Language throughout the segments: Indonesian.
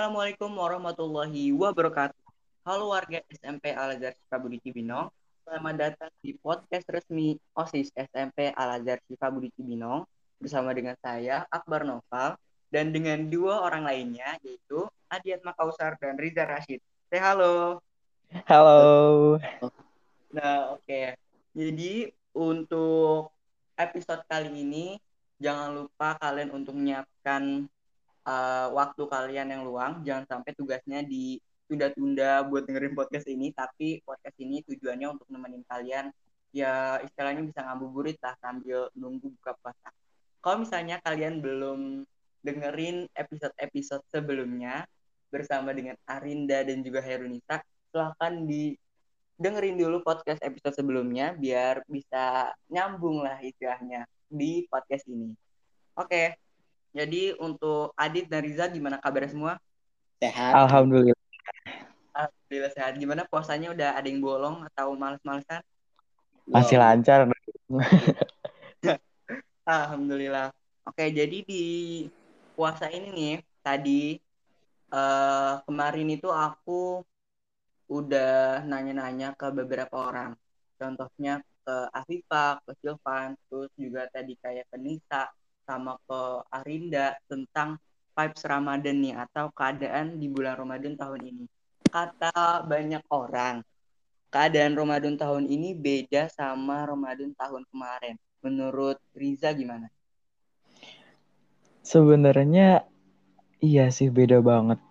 Assalamualaikum warahmatullahi wabarakatuh. Halo warga SMP Al-Azhar Budi Cibinong. Selamat datang di podcast resmi OSIS SMP Al-Azhar Budi Cibinong bersama dengan saya Akbar Noval dan dengan dua orang lainnya yaitu Adiat Makausar dan Riza Rashid. Say halo. Halo. Nah, oke. Okay. Jadi untuk episode kali ini jangan lupa kalian untuk menyiapkan uh, waktu kalian yang luang jangan sampai tugasnya ditunda-tunda buat dengerin podcast ini tapi podcast ini tujuannya untuk nemenin kalian ya istilahnya bisa ngabuburit lah sambil nunggu buka puasa kalau misalnya kalian belum dengerin episode-episode sebelumnya bersama dengan Arinda dan juga Herunisa silahkan di dengerin dulu podcast episode sebelumnya biar bisa nyambung lah istilahnya di podcast ini. Oke, jadi untuk Adit dan Riza gimana kabar semua? Sehat. Alhamdulillah. Alhamdulillah sehat. Gimana puasanya udah ada yang bolong atau males-malesan? Masih wow. lancar. Alhamdulillah. Oke, jadi di puasa ini nih tadi uh, kemarin itu aku udah nanya-nanya ke beberapa orang. Contohnya ke Afifah, ke Silvan, terus juga tadi kayak ke Nisa, sama ke Arinda tentang vibes Ramadan nih atau keadaan di bulan Ramadan tahun ini. Kata banyak orang, keadaan Ramadan tahun ini beda sama Ramadan tahun kemarin. Menurut Riza gimana? Sebenarnya iya sih beda banget.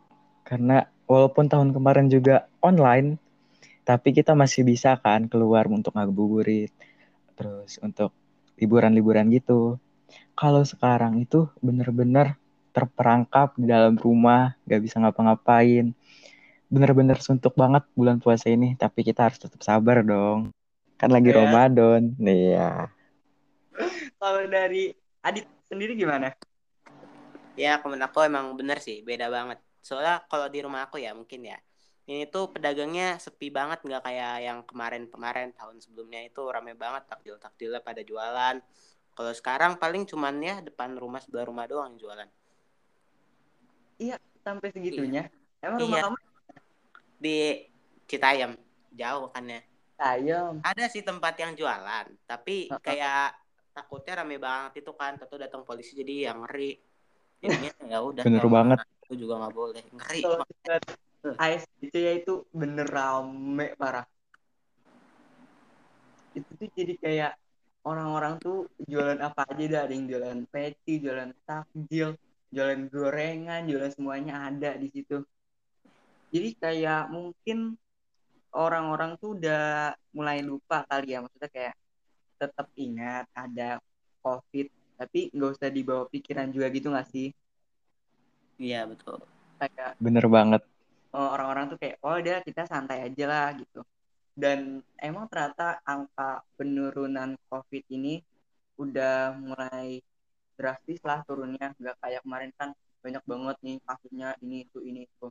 Karena walaupun tahun kemarin juga online, tapi kita masih bisa kan keluar untuk ngabuburit, terus untuk liburan-liburan gitu kalau sekarang itu bener-bener terperangkap di dalam rumah, gak bisa ngapa-ngapain. Bener-bener suntuk banget bulan puasa ini, tapi kita harus tetap sabar dong. Kan lagi yeah. Ramadan, nih ya. Kalau dari Adit sendiri gimana? Ya, komen aku emang bener sih, beda banget. Soalnya kalau di rumah aku ya mungkin ya, ini tuh pedagangnya sepi banget nggak kayak yang kemarin-kemarin tahun sebelumnya itu rame banget takjil-takjilnya pada jualan kalau sekarang paling cuman ya depan rumah sebelah rumah doang yang jualan. Iya, sampai segitunya. Iya. Emang rumah iya. kamu di Citayam, jauh kan ya. Citayam. Ada sih tempat yang jualan, tapi uh -huh. kayak takutnya rame banget itu kan, tentu datang polisi jadi yang ngeri. Jadinya ya udah. Bener banget. Itu juga nggak boleh. Ngeri. ASDC ya itu bener rame parah. Itu tuh jadi kayak orang-orang tuh jualan apa aja dah. Ada yang jualan peti jualan takjil jualan gorengan jualan semuanya ada di situ. Jadi kayak mungkin orang-orang tuh udah mulai lupa kali ya. Maksudnya kayak tetap ingat ada covid tapi nggak usah dibawa pikiran juga gitu nggak sih? Iya betul. Kayak bener banget. Oh, orang-orang tuh kayak oh udah kita santai aja lah gitu dan emang ternyata angka penurunan COVID ini udah mulai drastis lah turunnya. Nggak kayak kemarin kan banyak banget nih kasusnya ini itu ini itu.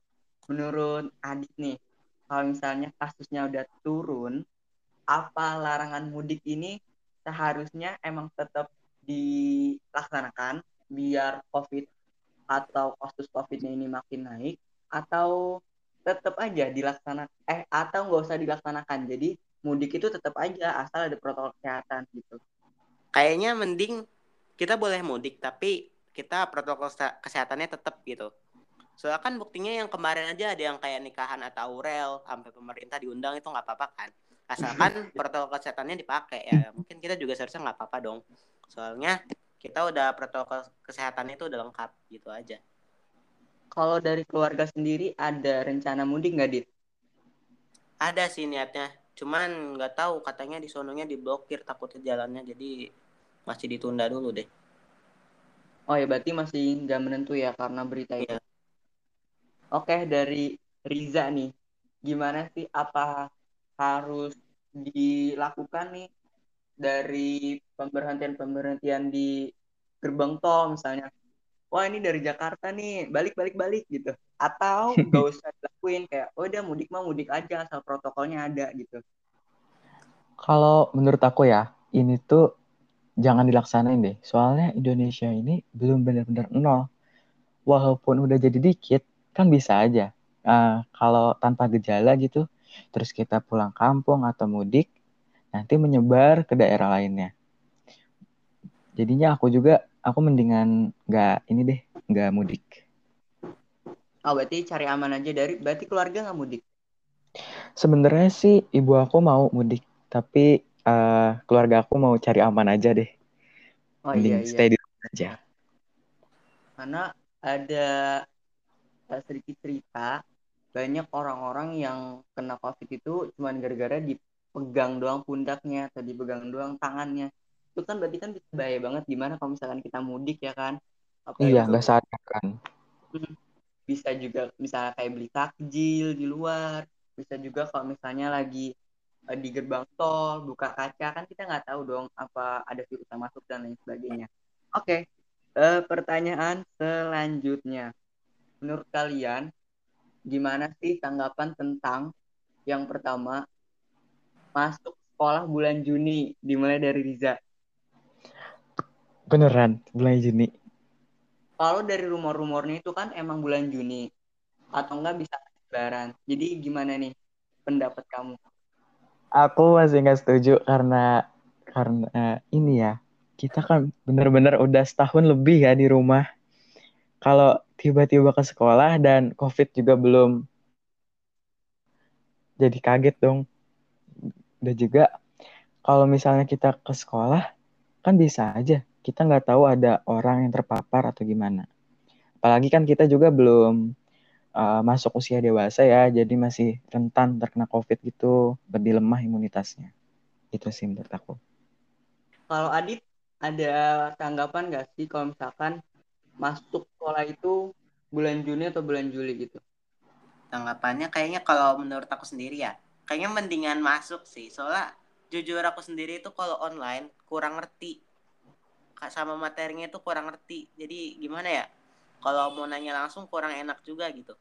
Menurut Adit nih kalau misalnya kasusnya udah turun apa larangan mudik ini seharusnya emang tetap dilaksanakan biar COVID atau kasus COVID-nya ini makin naik? Atau tetap aja dilaksanakan eh atau nggak usah dilaksanakan. Jadi mudik itu tetap aja asal ada protokol kesehatan gitu. Kayaknya mending kita boleh mudik tapi kita protokol kesehatannya tetap gitu. Soalnya kan buktinya yang kemarin aja ada yang kayak nikahan atau aurel sampai pemerintah diundang itu nggak apa-apa kan? Asalkan protokol kesehatannya dipakai ya. Mungkin kita juga seharusnya nggak apa-apa dong. Soalnya kita udah protokol kesehatannya itu udah lengkap gitu aja kalau dari keluarga sendiri ada rencana mudik nggak, Dit? Ada sih niatnya. Cuman nggak tahu katanya di sononya diblokir takutnya jalannya jadi masih ditunda dulu deh. Oh ya berarti masih nggak menentu ya karena berita itu. Iya. Oke dari Riza nih, gimana sih apa harus dilakukan nih dari pemberhentian-pemberhentian di gerbang tol misalnya wah ini dari Jakarta nih balik balik balik gitu atau gak usah dilakuin kayak oh udah mudik mah mudik aja asal protokolnya ada gitu kalau menurut aku ya ini tuh jangan dilaksanain deh soalnya Indonesia ini belum benar-benar nol walaupun udah jadi dikit kan bisa aja. Uh, kalau tanpa gejala gitu, terus kita pulang kampung atau mudik, nanti menyebar ke daerah lainnya. Jadinya aku juga, aku mendingan nggak ini deh, nggak mudik. Oh, berarti cari aman aja dari, berarti keluarga nggak mudik? Sebenarnya sih ibu aku mau mudik, tapi uh, keluarga aku mau cari aman aja deh. Oh Mending iya, iya. stay di rumah aja. Karena ada sedikit cerita banyak orang-orang yang kena covid itu cuma gara-gara dipegang doang pundaknya atau dipegang doang tangannya itu kan berarti kan bisa bahaya banget. Gimana kalau misalkan kita mudik ya kan? Apa iya nggak sadar kan? Hmm, bisa juga misalnya kayak beli takjil di luar. Bisa juga kalau misalnya lagi uh, di gerbang tol buka kaca. Kan kita nggak tahu dong apa ada virus yang masuk dan lain sebagainya. Oke okay. uh, eh, pertanyaan selanjutnya. Menurut kalian gimana sih tanggapan tentang yang pertama masuk sekolah bulan Juni? Dimulai dari Riza beneran bulan Juni kalau dari rumor-rumornya itu kan emang bulan Juni atau enggak bisa lebaran. Jadi gimana nih pendapat kamu? Aku masih nggak setuju karena karena ini ya kita kan bener-bener udah setahun lebih ya di rumah. Kalau tiba-tiba ke sekolah dan COVID juga belum jadi kaget dong. Dan juga kalau misalnya kita ke sekolah kan bisa aja kita nggak tahu ada orang yang terpapar atau gimana. Apalagi kan kita juga belum uh, masuk usia dewasa ya, jadi masih rentan terkena COVID gitu, lebih lemah imunitasnya. Itu sih menurut aku. Kalau Adit, ada tanggapan nggak sih kalau misalkan masuk sekolah itu bulan Juni atau bulan Juli gitu? Tanggapannya kayaknya kalau menurut aku sendiri ya, kayaknya mendingan masuk sih. Soalnya jujur aku sendiri itu kalau online kurang ngerti sama materinya itu kurang ngerti. Jadi gimana ya? Kalau mau nanya langsung kurang enak juga gitu.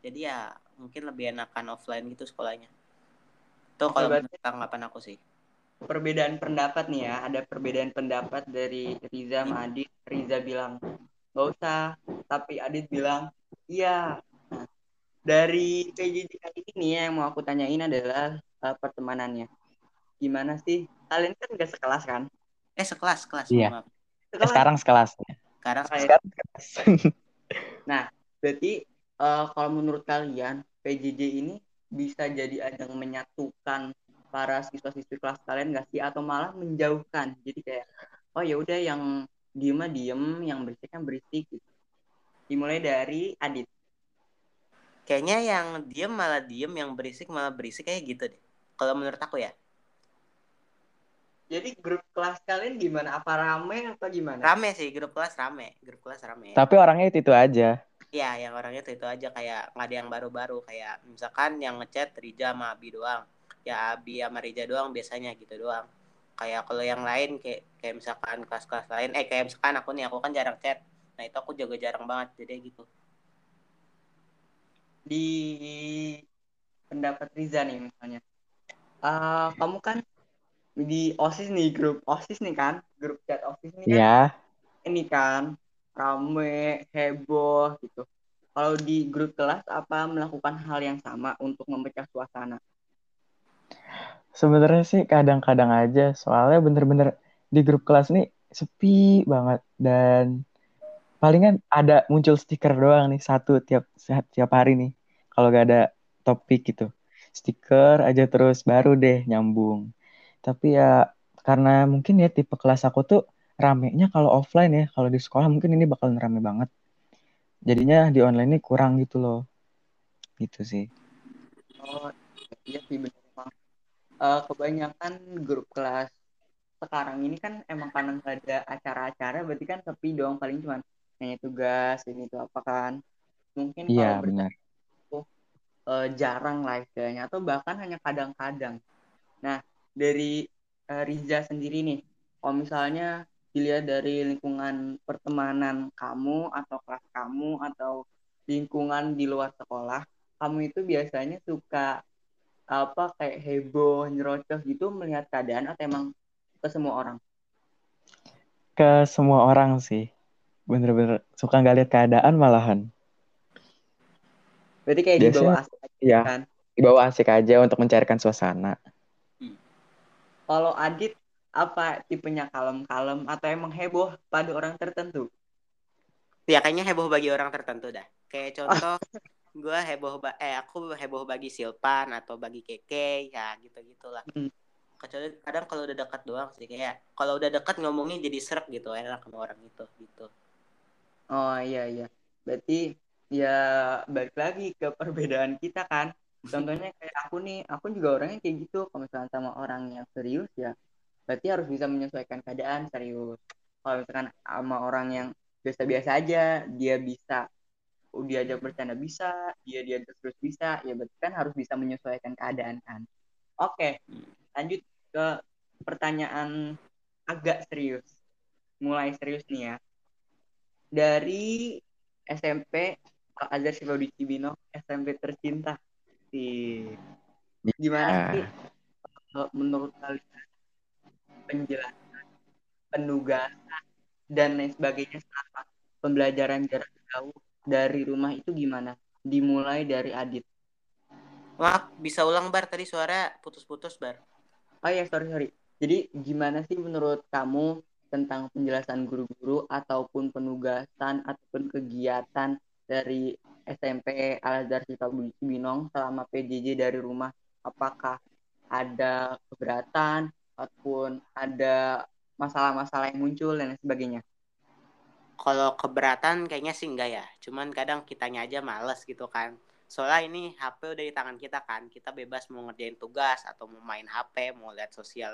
Jadi ya mungkin lebih enakan offline gitu sekolahnya. Itu kalau tanggapan aku sih. Perbedaan pendapat nih ya. Ada perbedaan pendapat dari Riza sama Adit. Riza bilang nggak usah. Tapi Adit bilang iya. Nah, dari PJJ kali ini yang mau aku tanyain adalah uh, pertemanannya. Gimana sih? Kalian kan gak sekelas kan? Eh sekelas sekelas. Iya sekelas. sekarang sekelas. Sekarang, sekarang sekelas. Nah berarti uh, kalau menurut kalian PJJ ini bisa jadi ajang menyatukan para siswa-siswi kelas kalian gak sih? Atau malah menjauhkan? Jadi kayak oh ya udah yang diem diem yang berisik kan berisik gitu. dimulai dari Adit. Kayaknya yang diem malah diem yang berisik malah berisik kayak gitu deh. Kalau menurut aku ya jadi grup kelas kalian gimana apa rame apa gimana rame sih grup kelas rame grup kelas rame tapi orangnya itu, itu aja Iya, yang orangnya itu, itu aja kayak nggak ada yang baru-baru kayak misalkan yang ngechat Rija sama Abi doang. Ya Abi sama Rija doang biasanya gitu doang. Kayak kalau yang lain kayak kayak misalkan kelas-kelas lain eh kayak misalkan aku nih aku kan jarang chat. Nah, itu aku juga jarang banget jadi gitu. Di pendapat Riza nih misalnya. Uh, kamu kan di OSIS nih grup OSIS nih kan, grup chat OSIS nih kan. Yeah. Ini kan rame, heboh gitu. Kalau di grup kelas apa melakukan hal yang sama untuk memecah suasana? Sebenarnya sih kadang-kadang aja, soalnya bener-bener di grup kelas nih sepi banget dan palingan ada muncul stiker doang nih satu tiap tiap hari nih kalau gak ada topik gitu stiker aja terus baru deh nyambung tapi ya karena mungkin ya tipe kelas aku tuh ramenya kalau offline ya kalau di sekolah mungkin ini bakal rame banget. Jadinya di online ini kurang gitu loh. Gitu sih. Oh iya sih benar uh, kebanyakan grup kelas sekarang ini kan emang karena nggak ada acara-acara berarti kan sepi dong paling cuma nanya tugas ini tuh apa kan. Mungkin iya benar tuh uh, jarang lah istilahnya atau bahkan hanya kadang-kadang. Nah dari uh, Riza sendiri nih. Kalau misalnya dilihat dari lingkungan pertemanan kamu atau kelas kamu atau lingkungan di luar sekolah kamu itu biasanya suka apa kayak heboh nyerocos gitu melihat keadaan atau emang ke semua orang? Ke semua orang sih. Bener-bener suka nggak lihat keadaan malahan. Berarti kayak di bawah asik Iya, kan. di bawah asik aja untuk mencairkan suasana. Kalau Adit apa tipenya kalem-kalem atau emang heboh pada orang tertentu? Ya kayaknya heboh bagi orang tertentu dah. Kayak contoh gue heboh ba- eh aku heboh bagi Silpan atau bagi Keke ya gitu gitulah. Hmm. Kecuali kadang kalau udah dekat doang sih kayak kalau udah dekat ngomongnya jadi serak gitu enak sama orang itu gitu. Oh iya iya. Berarti ya balik lagi ke perbedaan kita kan. Contohnya kayak aku nih, aku juga orangnya kayak gitu. Kalau misalkan sama orang yang serius ya, berarti harus bisa menyesuaikan keadaan serius. Kalau misalkan sama orang yang biasa-biasa aja, dia bisa oh, diajak bercanda bisa, dia diajak terus bisa, ya berarti kan harus bisa menyesuaikan keadaan kan. Oke, lanjut ke pertanyaan agak serius. Mulai serius nih ya. Dari SMP Al Azhar Sifawdi Cibinong, SMP tercinta. Si gimana sih menurut kalian penjelasan, penugasan dan lain sebagainya selama pembelajaran jarak jauh dari rumah itu gimana? Dimulai dari Adit. Wah bisa ulang bar tadi suara putus-putus bar. Oh ya, sorry, sorry. Jadi gimana sih menurut kamu tentang penjelasan guru-guru ataupun penugasan ataupun kegiatan dari SMP Al Azhar Cibinong selama PJJ dari rumah? Apakah ada keberatan ataupun ada masalah-masalah yang muncul dan sebagainya? Kalau keberatan kayaknya sih enggak ya. Cuman kadang kitanya aja males gitu kan. Soalnya ini HP udah di tangan kita kan. Kita bebas mau ngerjain tugas atau mau main HP, mau lihat sosial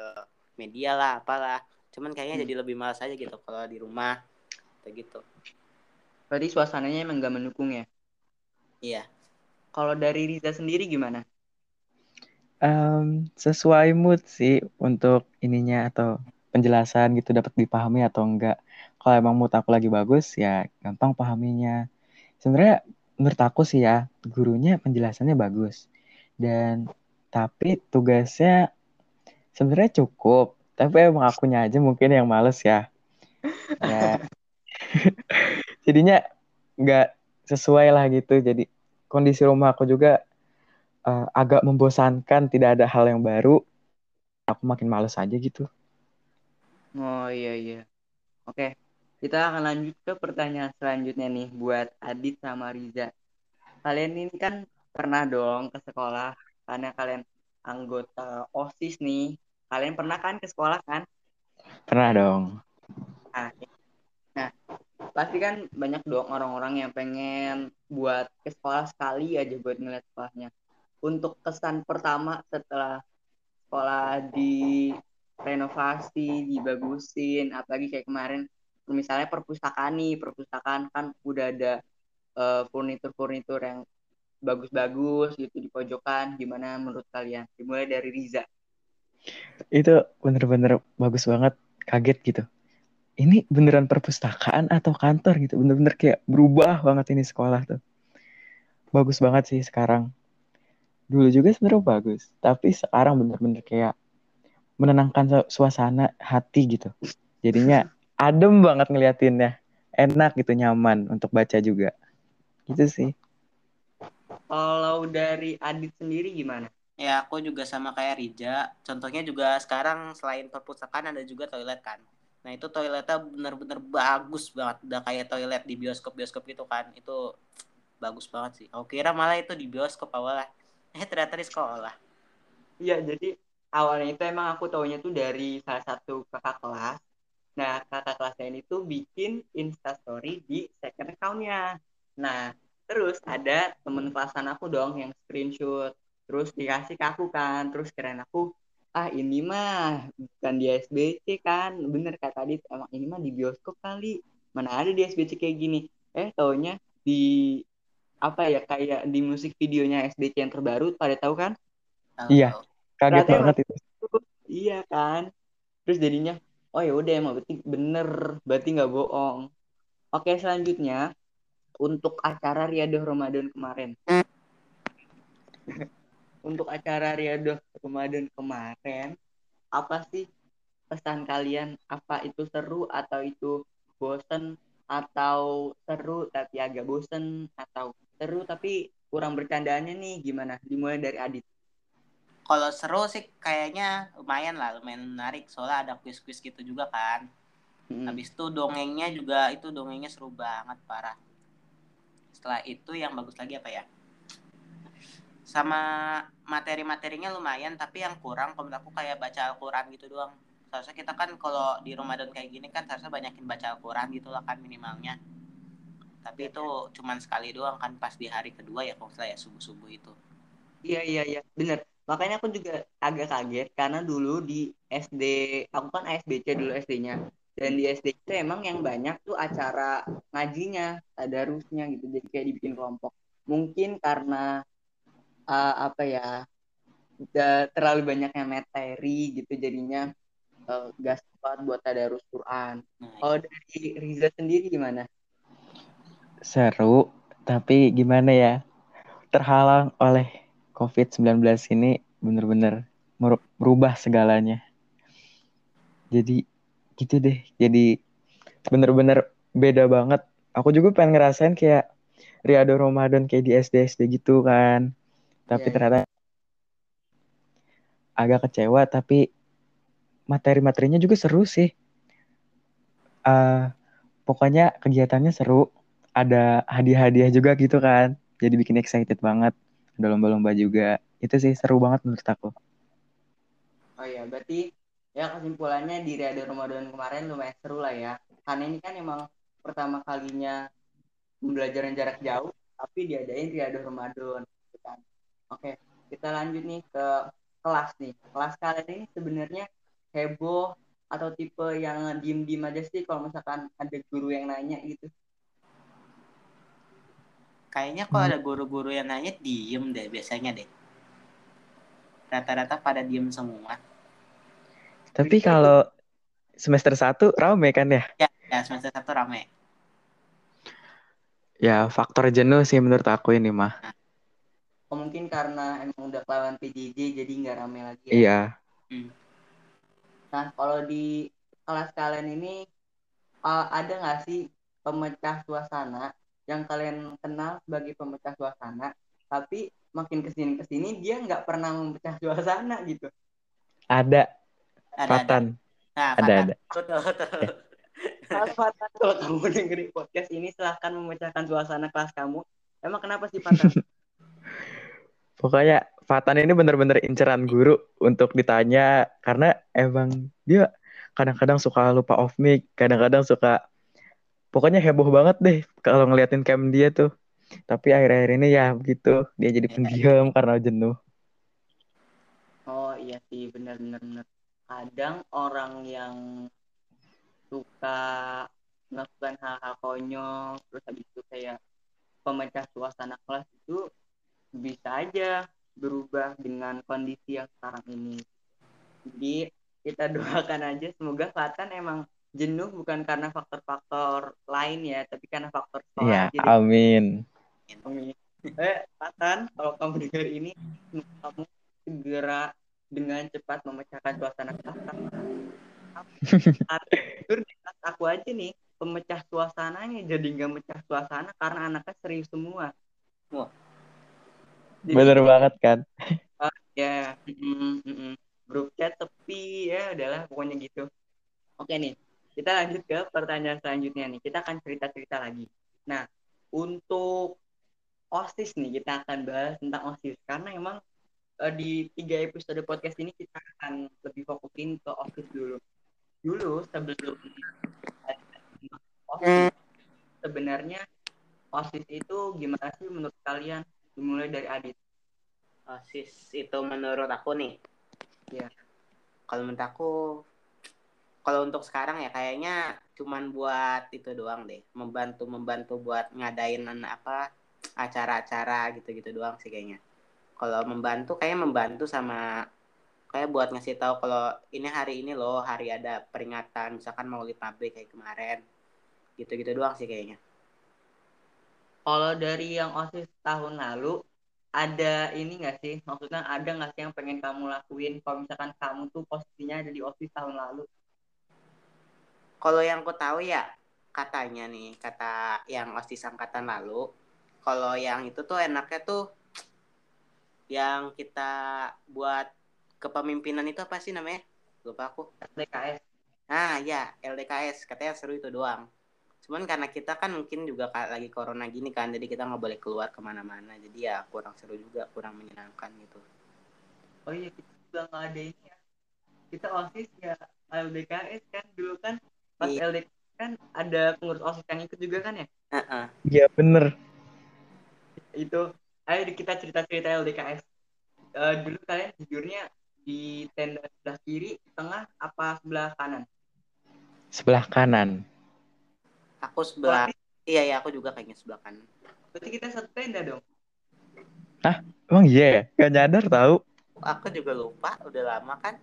media lah, apalah. Cuman kayaknya Hmm. jadi lebih males aja gitu kalau di rumah. Kayak gitu. Berarti suasananya emang gak mendukung ya? Iya. Kalau dari Riza sendiri gimana? em, sesuai mood sih untuk ininya atau penjelasan gitu dapat dipahami atau enggak. Kalau emang mood aku lagi bagus ya gampang pahaminya. Sebenarnya menurut aku sih ya gurunya penjelasannya bagus dan tapi tugasnya sebenarnya cukup. Tapi emang akunya aja mungkin yang males ya. Ya jadinya nggak sesuai lah gitu. Jadi kondisi rumah aku juga eh, agak membosankan, tidak ada hal yang baru. Aku makin males aja gitu. Oh iya iya. Oke, kita akan lanjut ke pertanyaan selanjutnya nih buat Adit sama Riza. Kalian ini kan pernah dong ke sekolah karena kalian anggota OSIS nih. Kalian pernah kan ke sekolah kan? Pernah dong. Nah, nah, pasti kan banyak dong orang-orang yang pengen buat ke sekolah sekali aja buat ngeliat sekolahnya. Untuk kesan pertama setelah sekolah di renovasi, dibagusin, apalagi kayak kemarin misalnya perpustakaan nih, perpustakaan kan udah ada eh, furnitur-furnitur yang bagus-bagus gitu di pojokan. Gimana menurut kalian? Dimulai dari Riza. Itu bener-bener bagus banget, kaget gitu. Ini beneran perpustakaan atau kantor gitu. Bener-bener kayak berubah banget ini sekolah tuh. Bagus banget sih sekarang. Dulu juga sebenarnya bagus, tapi sekarang bener-bener kayak menenangkan su- suasana hati gitu. Jadinya adem banget ngeliatinnya. Enak gitu, nyaman untuk baca juga. Gitu sih. Kalau dari Adit sendiri gimana? Ya aku juga sama kayak Rija. Contohnya juga sekarang selain perpustakaan ada juga toilet kan. Nah itu toiletnya bener-bener bagus banget. Udah kayak toilet di bioskop-bioskop gitu kan. Itu bagus banget sih. Aku kira malah itu di bioskop awalnya. Eh ternyata di sekolah. Iya, jadi awalnya itu emang aku taunya tuh dari salah satu kakak kelas. Nah, kakak kelasnya ini tuh bikin instastory di second account-nya. Nah, terus ada temen kelasan aku dong yang screenshot. Terus dikasih ke aku kan. Terus keren aku, ah ini mah bukan di SBC kan. Bener kata Adit, emang ini mah di bioskop kali. Mana ada di SBC kayak gini. Eh, taunya di apa ya kayak di musik videonya SBC yang terbaru pada tahu kan? Tahu, Iya. tahu. Kaget Berarti banget itu. Iya kan. Terus jadinya, oh ya udah emang berarti bener, berarti nggak bohong. Oke selanjutnya untuk acara Riyadhah Ramadan kemarin. Untuk acara Riyadhah Ramadan kemarin, apa sih pesan kalian? Apa itu seru atau itu bosen? Atau seru tapi agak bosen? Atau seru tapi kurang bercandanya nih gimana? Dimulai dari Adit. Kalau seru sih kayaknya lumayan lah lumayan menarik. Soalnya ada kuis-kuis gitu juga kan. Hmm. habis itu dongengnya juga itu dongengnya seru banget parah. Setelah itu yang bagus lagi apa ya sama materi-materinya lumayan tapi yang kurang kalau aku kayak baca Al-Quran gitu doang. Seharusnya kita kan kalau di Ramadan kayak gini kan seharusnya banyakin baca Al-Quran gitu lah kan minimalnya. Tapi itu cuman sekali doang kan pas di hari kedua ya kalau saya subuh-subuh itu. Iya iya iya. Bener. Makanya aku juga agak kaget karena dulu di SD aku kan ASBC dulu SD-nya dan di SD itu emang yang banyak tuh acara ngajinya tadarusnya gitu. Jadi kayak dibikin kelompok. Mungkin karena uh, apa ya udah terlalu banyaknya materi gitu jadinya uh, gak sempat buat tadarus Quran. Nah, Kalau dari Riza sendiri gimana? Seru, tapi gimana ya? Terhalang oleh COVID-19 ini bener-bener merubah segalanya. Jadi gitu deh. Jadi bener-bener beda banget. Aku juga pengen ngerasain kayak Riado Ramadan kayak di SD-SD gitu kan. Tapi yeah, iya. ternyata agak kecewa tapi materi-materinya juga seru sih. Uh, pokoknya kegiatannya seru. Ada hadiah-hadiah juga gitu kan. Jadi bikin excited banget. Ada lomba-lomba juga. Itu sih seru banget menurut aku. Oh iya, berarti ya kesimpulannya di Riado Ramadan kemarin lumayan seru lah ya. Karena ini kan emang pertama kalinya pembelajaran jarak jauh, tapi diadain Riado Ramadan. Oke, kita lanjut nih ke kelas nih. Kelas kalian ini sebenarnya heboh atau tipe yang diem-diem aja sih kalau misalkan ada guru yang nanya gitu? Kayaknya kalau hmm. ada guru-guru yang nanya diem deh biasanya deh. Rata-rata pada diem semua. Tapi kalau semester satu rame kan ya? Ya, ya semester satu rame. Ya faktor jenuh sih menurut aku ini mah. Nah. Oh, mungkin karena emang udah lawan PJJ jadi nggak rame lagi ya? Iya. Hmm. Nah, kalau di kelas kalian ini uh, ada nggak sih pemecah suasana yang kalian kenal sebagai pemecah suasana, tapi makin ke sini ke sini dia nggak pernah memecah suasana gitu? Ada. Ada. Fatan. Ada. Nah, ada, ada. Betul, betul. Ya. Fatan, kalau kamu dengerin podcast ini silahkan memecahkan suasana kelas kamu. Emang kenapa sih Fatan? Pokoknya Fatan ini bener-bener inceran guru untuk ditanya karena emang dia kadang-kadang suka lupa off mic, kadang-kadang suka pokoknya heboh banget deh kalau ngeliatin cam dia tuh. Tapi akhir-akhir ini ya begitu, dia jadi pendiam karena jenuh. Oh iya sih, benar-benar Kadang orang yang suka melakukan hal-hal konyol, terus habis itu kayak pemecah suasana kelas itu bisa aja berubah dengan kondisi yang sekarang ini. Jadi kita doakan aja semoga Fatan emang jenuh bukan karena faktor-faktor lain ya, tapi karena faktor sekolah. Ya, Jadi, amin. Amin. Eh, Fatan, kalau kamu dengar ini, kamu segera dengan cepat memecahkan suasana di kelas aku aja nih, pemecah suasananya jadi nggak mecah suasana karena anaknya serius semua. Wah, jadi, Bener banget kan? Uh, ya, mm, mm, grup chat sepi ya, adalah pokoknya gitu. Oke nih, kita lanjut ke pertanyaan selanjutnya nih. Kita akan cerita-cerita lagi. Nah, untuk OSIS nih, kita akan bahas tentang OSIS. Karena emang uh, di tiga episode podcast ini kita akan lebih fokusin ke OSIS dulu. Dulu sebelum OSIS, sebenarnya OSIS itu gimana sih menurut kalian? Dimulai dari Adit osis itu menurut aku nih. Ya kalau menurut aku kalau untuk sekarang ya kayaknya cuman buat itu doang deh. Membantu membantu buat ngadain apa acara-acara gitu-gitu doang sih kayaknya. Kalau membantu kayak membantu sama kayak buat ngasih tahu kalau ini hari ini loh hari ada peringatan misalkan mau Nabi kayak kemarin. Gitu-gitu doang sih kayaknya kalau dari yang OSIS tahun lalu, ada ini nggak sih? Maksudnya ada nggak sih yang pengen kamu lakuin kalau misalkan kamu tuh posisinya ada di OSIS tahun lalu? Kalau yang aku tahu ya, katanya nih, kata yang OSIS angkatan lalu, kalau yang itu tuh enaknya tuh yang kita buat kepemimpinan itu apa sih namanya? Lupa aku. LDKS nah ya LDKS katanya seru itu doang cuman karena kita kan mungkin juga lagi corona gini kan jadi kita nggak boleh keluar ke mana-mana jadi ya kurang seru juga kurang menyenangkan gitu oh iya kita juga nggak ada ini ya kita osis ya LDKS kan dulu kan pas Iya. LDKS kan ada pengurus osis yang ikut juga kan ya Heeh. Iya bener. itu ayo kita cerita cerita LDKS Eh, dulu kalian tidurnya di tenda sebelah kiri tengah apa sebelah kanan Sebelah kanan. Aku sebelah Berarti, iya ya aku juga kayaknya sebelah kanan. Berarti kita satu tenda dong? Emang iya ya? Gak nyadar tahu. aku juga lupa udah lama kan.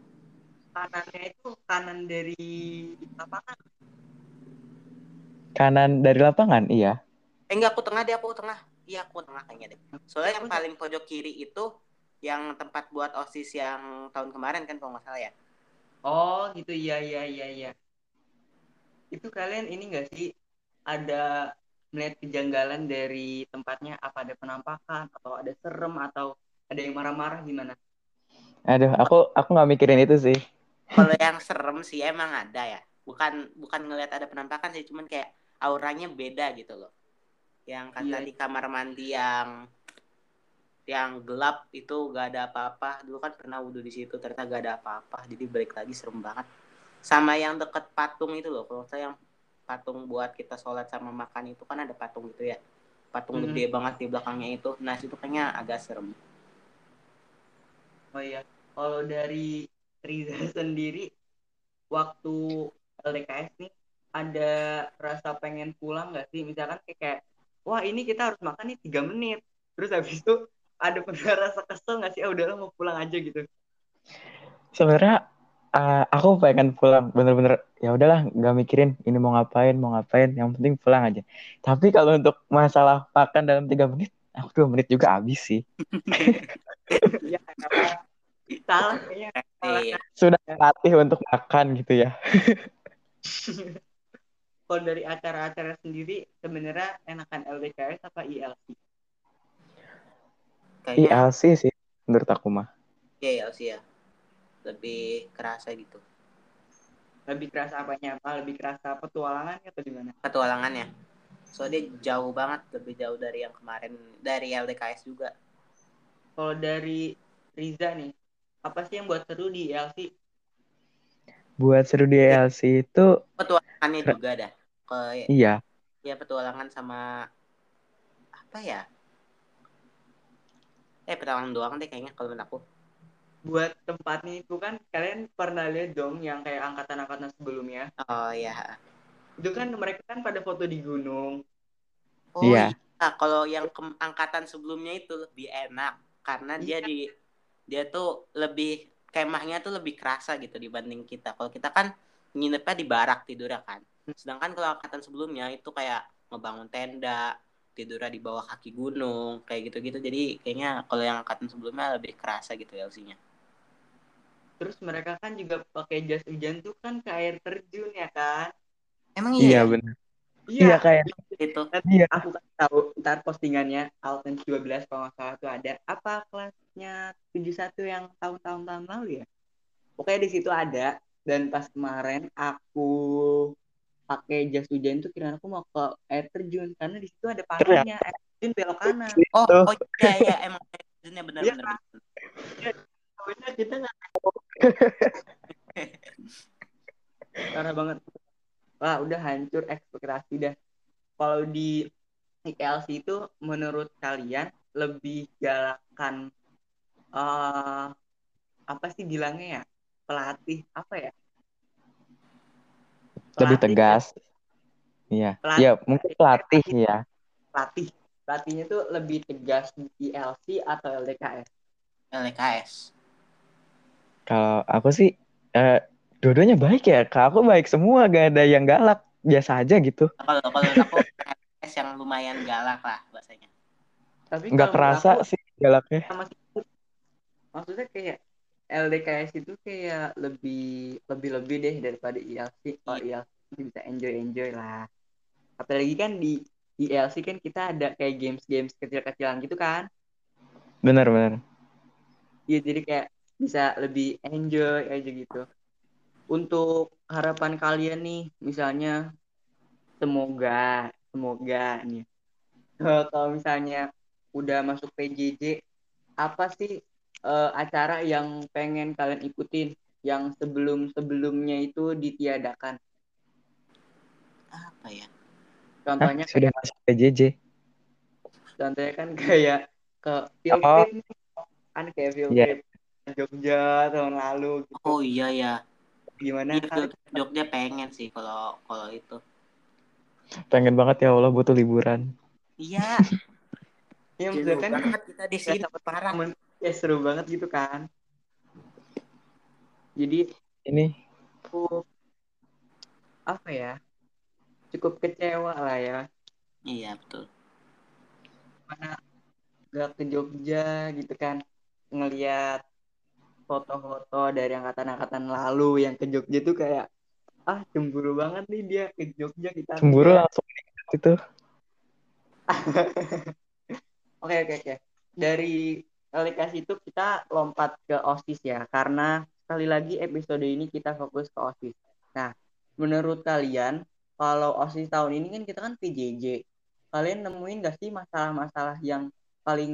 Kanannya itu kanan dari lapangan. Kanan dari lapangan, iya. eh enggak aku tengah deh aku tengah. Iya aku tengah kayaknya deh. Soalnya yang paling pojok kiri itu yang tempat buat osis yang tahun kemarin kan kalau nggak salah ya. Oh gitu. Iya iya iya iya. Itu kalian ini enggak sih ada melihat kejanggalan dari tempatnya apa ada penampakan atau ada serem atau ada yang marah-marah gimana? Aduh, aku aku nggak mikirin itu sih. kalau yang serem sih emang ada ya. Bukan bukan ngelihat ada penampakan sih cuman kayak auranya beda gitu loh. Yang kata Iya. di kamar mandi yang yang gelap itu gak ada apa-apa. Dulu kan pernah wudhu di situ ternyata gak ada apa-apa. Jadi balik lagi serem banget. Sama yang deket patung itu loh kalau saya yang patung buat kita sholat sama makan itu kan ada patung gitu ya. Patung Mhm. gede banget di belakangnya itu. Nah situ kayaknya agak serem. Oh iya. Kalau dari Riza sendiri waktu LDKS nih ada rasa pengen pulang nggak sih? Misalkan kayak, kayak wah ini kita harus makan nih tiga menit. Terus habis itu ada pernah rasa kesel nggak sih? Ah udahlah mau pulang aja gitu. Sebenarnya uh, aku pengen pulang bener-bener ya udahlah nggak mikirin ini mau ngapain mau ngapain yang penting pulang aja. Tapi kalau untuk masalah makan dalam tiga menit, aku dua menit juga habis sih. ya salah kayaknya Iya. Sudah latih untuk makan gitu ya. kalau dari acara-acara sendiri sebenarnya enakan LDKS apa ILC kayaknya ILC sih menurut aku mah. iya ya sih ya lebih kerasa gitu. Lebih kerasa apanya? Apa lebih kerasa petualangan atau gimana? Petualangannya soalnya jauh banget lebih jauh dari yang kemarin dari LDKS juga. Kalau dari Riza nih apa sih yang buat seru di ILC Buat seru di ILC itu petualangannya juga dah ke iya. Ya petualangan sama apa ya? Eh petualangan doang deh kayaknya kalau menurut aku buat tempatnya itu kan kalian pernah lihat dong yang kayak angkatan-angkatan sebelumnya? Oh ya itu kan mereka kan pada foto di gunung. Oh Iya. iya. Kalau yang ke- angkatan sebelumnya itu lebih enak karena dia Iya. di dia tuh lebih kemahnya tuh lebih kerasa gitu dibanding kita. Kalau kita kan nginepnya di barak tidurnya kan. Sedangkan kalau angkatan sebelumnya itu kayak ngebangun tenda tidurnya di bawah kaki gunung kayak gitu-gitu. Jadi kayaknya kalau yang angkatan sebelumnya lebih kerasa gitu LC-nya terus mereka kan juga pakai jas hujan tuh kan ke air terjun ya kan? Emang iya iya, ya? benar. Iya kayak itu iya. aku kan tahu ntar postingannya Alten 12 kalau nggak salah tuh ada. Apa kelasnya 71 yang tahun-tahun tahun lalu ya? Pokoknya di situ ada. Dan pas kemarin aku pakai jas hujan tuh kira aku mau ke air terjun. Karena di situ ada pantainya air terjun belok kanan. Oh oh iya iya emang benar benar Iya, benar Soalnya kita nggak parah banget. Wah udah hancur ekspektasi dah. Kalau di ILC itu menurut kalian lebih galakan eh apa sih bilangnya ya? Pelatih apa ya? Lebih Pelatih, tegas. Iya. Pelatih. Iya, mungkin pelatih ya. pelatih. Pelatihnya tuh lebih tegas di ILC atau LDKS LKS Kalau aku sih eh dua-duanya baik ya. Kalau aku baik semua, gak ada yang galak. Biasa aja gitu. kalau kalau aku yang lumayan galak lah bahasanya tapi Nggak kerasa aku, sih galaknya. sama maksudnya kayak LDKS itu kayak lebih lebih lebih deh daripada ILC kalau ILC bisa enjoy enjoy lah apalagi kan di di LC kan kita ada kayak games-games kecil-kecilan gitu kan. Benar, benar. Iya, jadi kayak bisa lebih enjoy aja gitu. Untuk harapan kalian nih, misalnya semoga, semoga nih. Kalau misalnya udah masuk PJJ, apa sih uh, acara yang pengen kalian ikutin yang sebelum-sebelumnya itu ditiadakan? Apa ya? Contohnya Hah, sudah kayak, masuk PJJ. Contohnya kan kayak ke field Oh. trip kan kayak field trip Jogja tahun lalu gitu. Oh iya ya. Gimana Iya, kali? Jogja pengen sih kalau kalau itu. Pengen banget ya Allah butuh liburan. Iya. Ya Jenuh maksudnya kan banget kita di sini sama parah. ya seru banget gitu kan. Jadi Ini aku apa ya cukup kecewa lah ya Iya betul. mana gak ke Jogja gitu kan ngelihat foto-foto dari angkatan-angkatan lalu yang ke Jogja tuh kayak ah cemburu banget nih dia ke Jogja kita cemburu langsung itu. Oke oke oke. Dari aplikasi itu kita lompat ke OSIS ya karena sekali lagi episode ini kita fokus ke OSIS. Nah, menurut kalian kalau OSIS tahun ini kan kita kan PJJ. Kalian nemuin gak sih masalah-masalah yang paling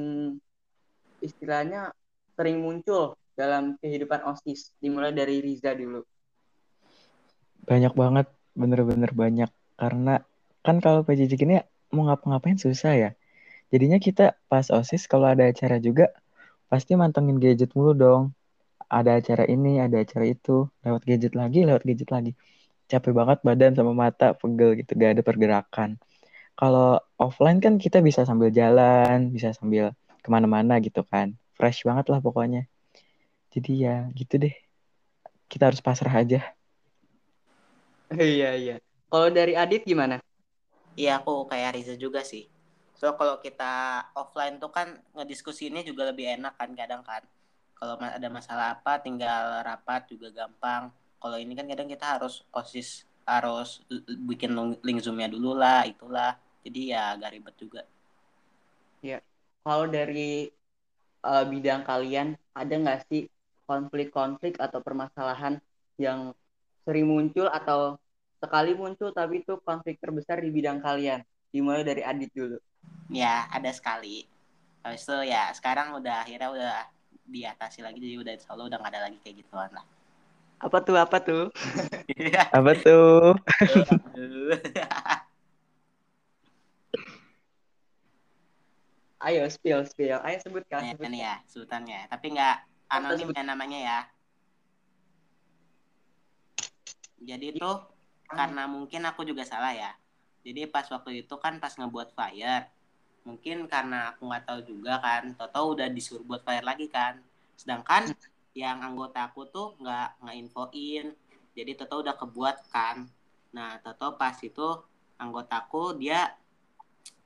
istilahnya sering muncul dalam kehidupan OSIS? Dimulai dari Riza dulu. Banyak banget, bener-bener banyak. Karena kan kalau PJJ gini mau ngapa-ngapain susah ya. Jadinya kita pas OSIS kalau ada acara juga pasti mantengin gadget mulu dong. Ada acara ini, ada acara itu, lewat gadget lagi, lewat gadget lagi. Capek banget badan sama mata, pegel gitu, gak ada pergerakan. Kalau offline kan kita bisa sambil jalan, bisa sambil ke mana-mana gitu kan. Fresh banget lah pokoknya. Jadi ya gitu deh. Kita harus pasrah aja. Iya iya. Kalau dari Adit gimana? Iya aku kayak Riza juga sih. So kalau kita offline tuh kan ngediskusinya juga lebih enak kan kadang kan. Kalau ada masalah apa tinggal rapat juga gampang. Kalau ini kan kadang kita harus osis harus bikin link- zoomnya dulu lah itulah. Jadi ya agak ribet juga. Kalau dari eh, bidang kalian ada nggak sih konflik-konflik atau permasalahan yang sering muncul atau sekali muncul tapi itu konflik terbesar di bidang kalian? Dimulai dari Adit dulu. Ya ada sekali. Habis itu ya sekarang udah akhirnya udah diatasi lagi jadi udah insya Allah udah nggak ada lagi kayak gituan lah. Apa tuh apa tuh? Apa tuh? Ayo spill spill. Ayo sebutkan. Nih, sebutkan. ini ya sebutannya. Tapi nggak anonim ya namanya ya. Jadi tuh karena mungkin aku juga salah ya. Jadi pas waktu itu kan pas ngebuat flyer, mungkin karena aku nggak tahu juga kan, Toto udah disuruh buat flyer lagi kan. Sedangkan yang anggota aku tuh nggak nginfoin. Jadi Toto udah kebuat kan. Nah Toto pas itu anggotaku dia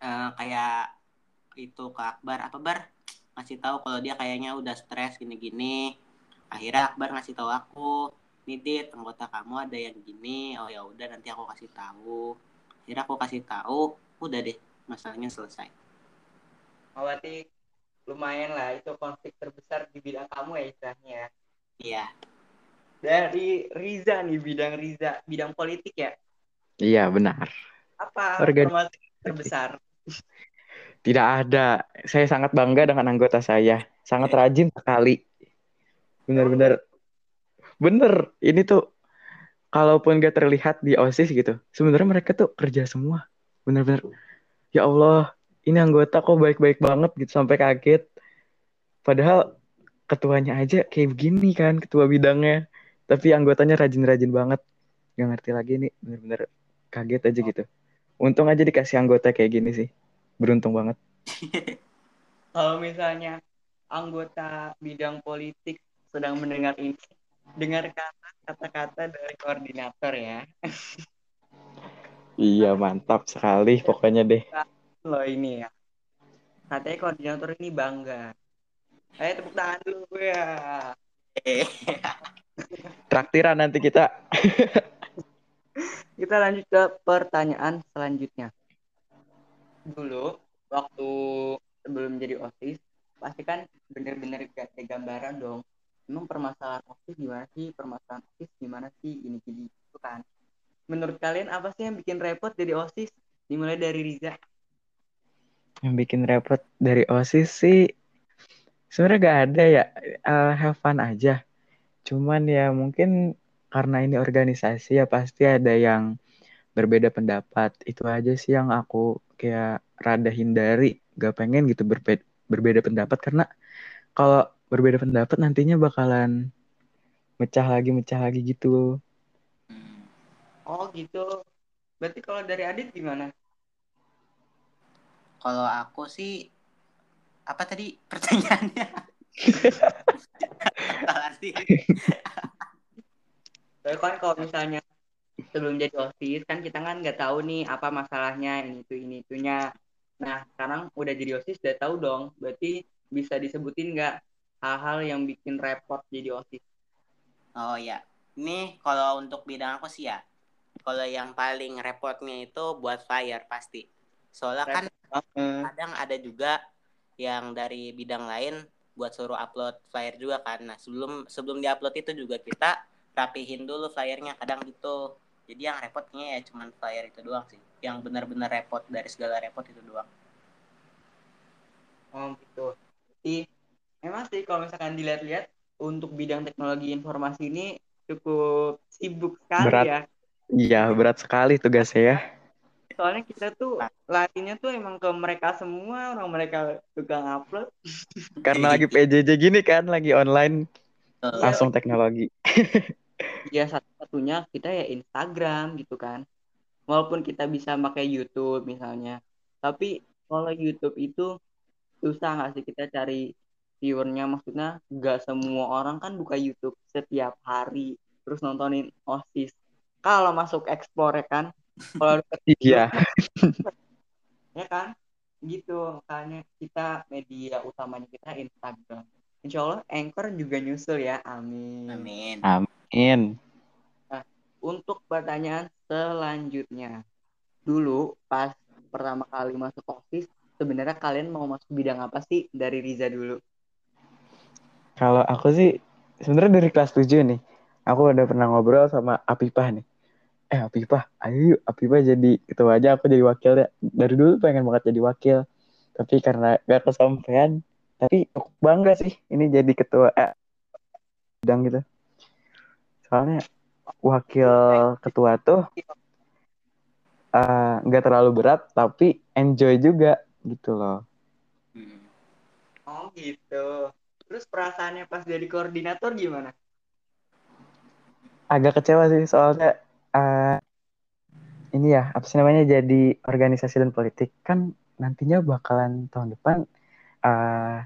eh, kayak itu ke Akbar apa bar ngasih tahu kalau dia kayaknya udah stres gini-gini akhirnya Akbar ngasih tahu aku Nidit anggota kamu ada yang gini oh ya udah nanti aku kasih tahu akhirnya aku kasih tahu udah deh masalahnya selesai Oh, berarti lumayan lah itu konflik terbesar di bidang kamu ya istilahnya. ya. iya Dari Riza nih bidang Riza, bidang politik ya. Iya benar. Apa permasalahan terbesar? Tidak ada. Saya sangat bangga dengan anggota saya. Sangat rajin sekali. Benar-benar. Bener. Ini tuh kalaupun gak terlihat di OSIS gitu. Sebenarnya mereka tuh kerja semua. Bener-bener. Ya Allah, ini anggota kok baik-baik banget gitu sampai kaget. Padahal ketuanya aja kayak begini kan, ketua bidangnya. Tapi anggotanya rajin-rajin banget. Gak ngerti lagi nih, bener-bener kaget aja gitu. Untung aja dikasih anggota kayak gini sih. Beruntung banget. Kalau misalnya anggota bidang politik sedang mendengar ini, dengarkan kata-kata dari koordinator ya. Iya, mantap sekali pokoknya deh. Lo ini ya. Katanya koordinator ini bangga. Ayo tepuk tangan dulu ya. Traktiran nanti kita. Kita lanjut ke pertanyaan selanjutnya. Dulu waktu sebelum jadi osis pasti kan bener-bener gak ada gambaran dong emang permasalahan osis gimana sih permasalahan osis gimana sih ini gini itu kan menurut kalian apa sih yang bikin repot jadi osis dimulai dari Riza Yang bikin repot dari OSIS sih sebenarnya gak ada ya. Uh, have fun aja. Cuman ya mungkin karena ini organisasi ya pasti ada yang berbeda pendapat. Itu aja sih yang aku kayak rada hindari. Gak pengen gitu berbeda, berbeda pendapat karena kalau berbeda pendapat nantinya bakalan mecah lagi mecah lagi gitu. oh gitu berarti kalau dari Adit gimana Kalau aku sih apa tadi pertanyaannya? Salah sih. Soalnya kan kalau misalnya sebelum jadi osis kan kita kan nggak tahu nih apa masalahnya ini itu ini itunya nah sekarang udah jadi osis udah tahu dong berarti bisa disebutin nggak hal-hal yang bikin repot jadi osis Oh ya, ini kalau untuk bidang aku sih ya, kalau yang paling repotnya itu buat flyer pasti. Soalnya kan kadang ada juga yang dari bidang lain buat suruh upload flyer juga kan. Nah sebelum sebelum diupload itu juga kita rapihin dulu flyernya kadang gitu. Jadi yang repotnya ya cuman flyer itu doang sih. Yang benar-benar repot dari segala repot itu doang. oh gitu jadi memang sih kalau misalkan dilihat-lihat untuk bidang teknologi informasi ini cukup sibuk sekali Berat. ya Iya, berat sekali tugasnya ya. soalnya kita tuh larinya tuh emang ke mereka semua orang mereka tukang upload Karena lagi PJJ gini kan, lagi online, langsung teknologi. ya satu-satunya kita ya Instagram gitu kan. Walaupun kita bisa pakai YouTube misalnya. Tapi kalau YouTube itu susah nggak sih kita cari viewernya? Maksudnya nggak semua orang kan buka YouTube setiap hari terus nontonin OSIS. Kalau masuk explore ya kan? Kalau Iya. ya kan? Gitu makanya kita media utamanya kita Instagram. Insya Allah Anchor juga nyusul ya. Amin. Amin. Amin. Untuk pertanyaan selanjutnya dulu pas pertama kali masuk OSIS sebenarnya kalian mau masuk bidang apa sih dari Riza dulu Kalau aku sih, sebenarnya dari kelas 7 nih, aku udah pernah ngobrol sama Apipah nih. Eh Apipah, ayo yuk Apipah jadi ketua aja, aku jadi wakil ya. Dari dulu pengen banget jadi wakil. Tapi karena gak kesampaian, tapi aku bangga sih ini jadi ketua eh, bidang gitu. Soalnya wakil ketua tuh eh, nggak terlalu berat, tapi enjoy juga gitu loh. Hmm. oh gitu terus perasaannya pas jadi koordinator gimana agak kecewa sih soalnya eh, ini ya apa sih namanya jadi organisasi dan politik kan nantinya bakalan tahun depan eh,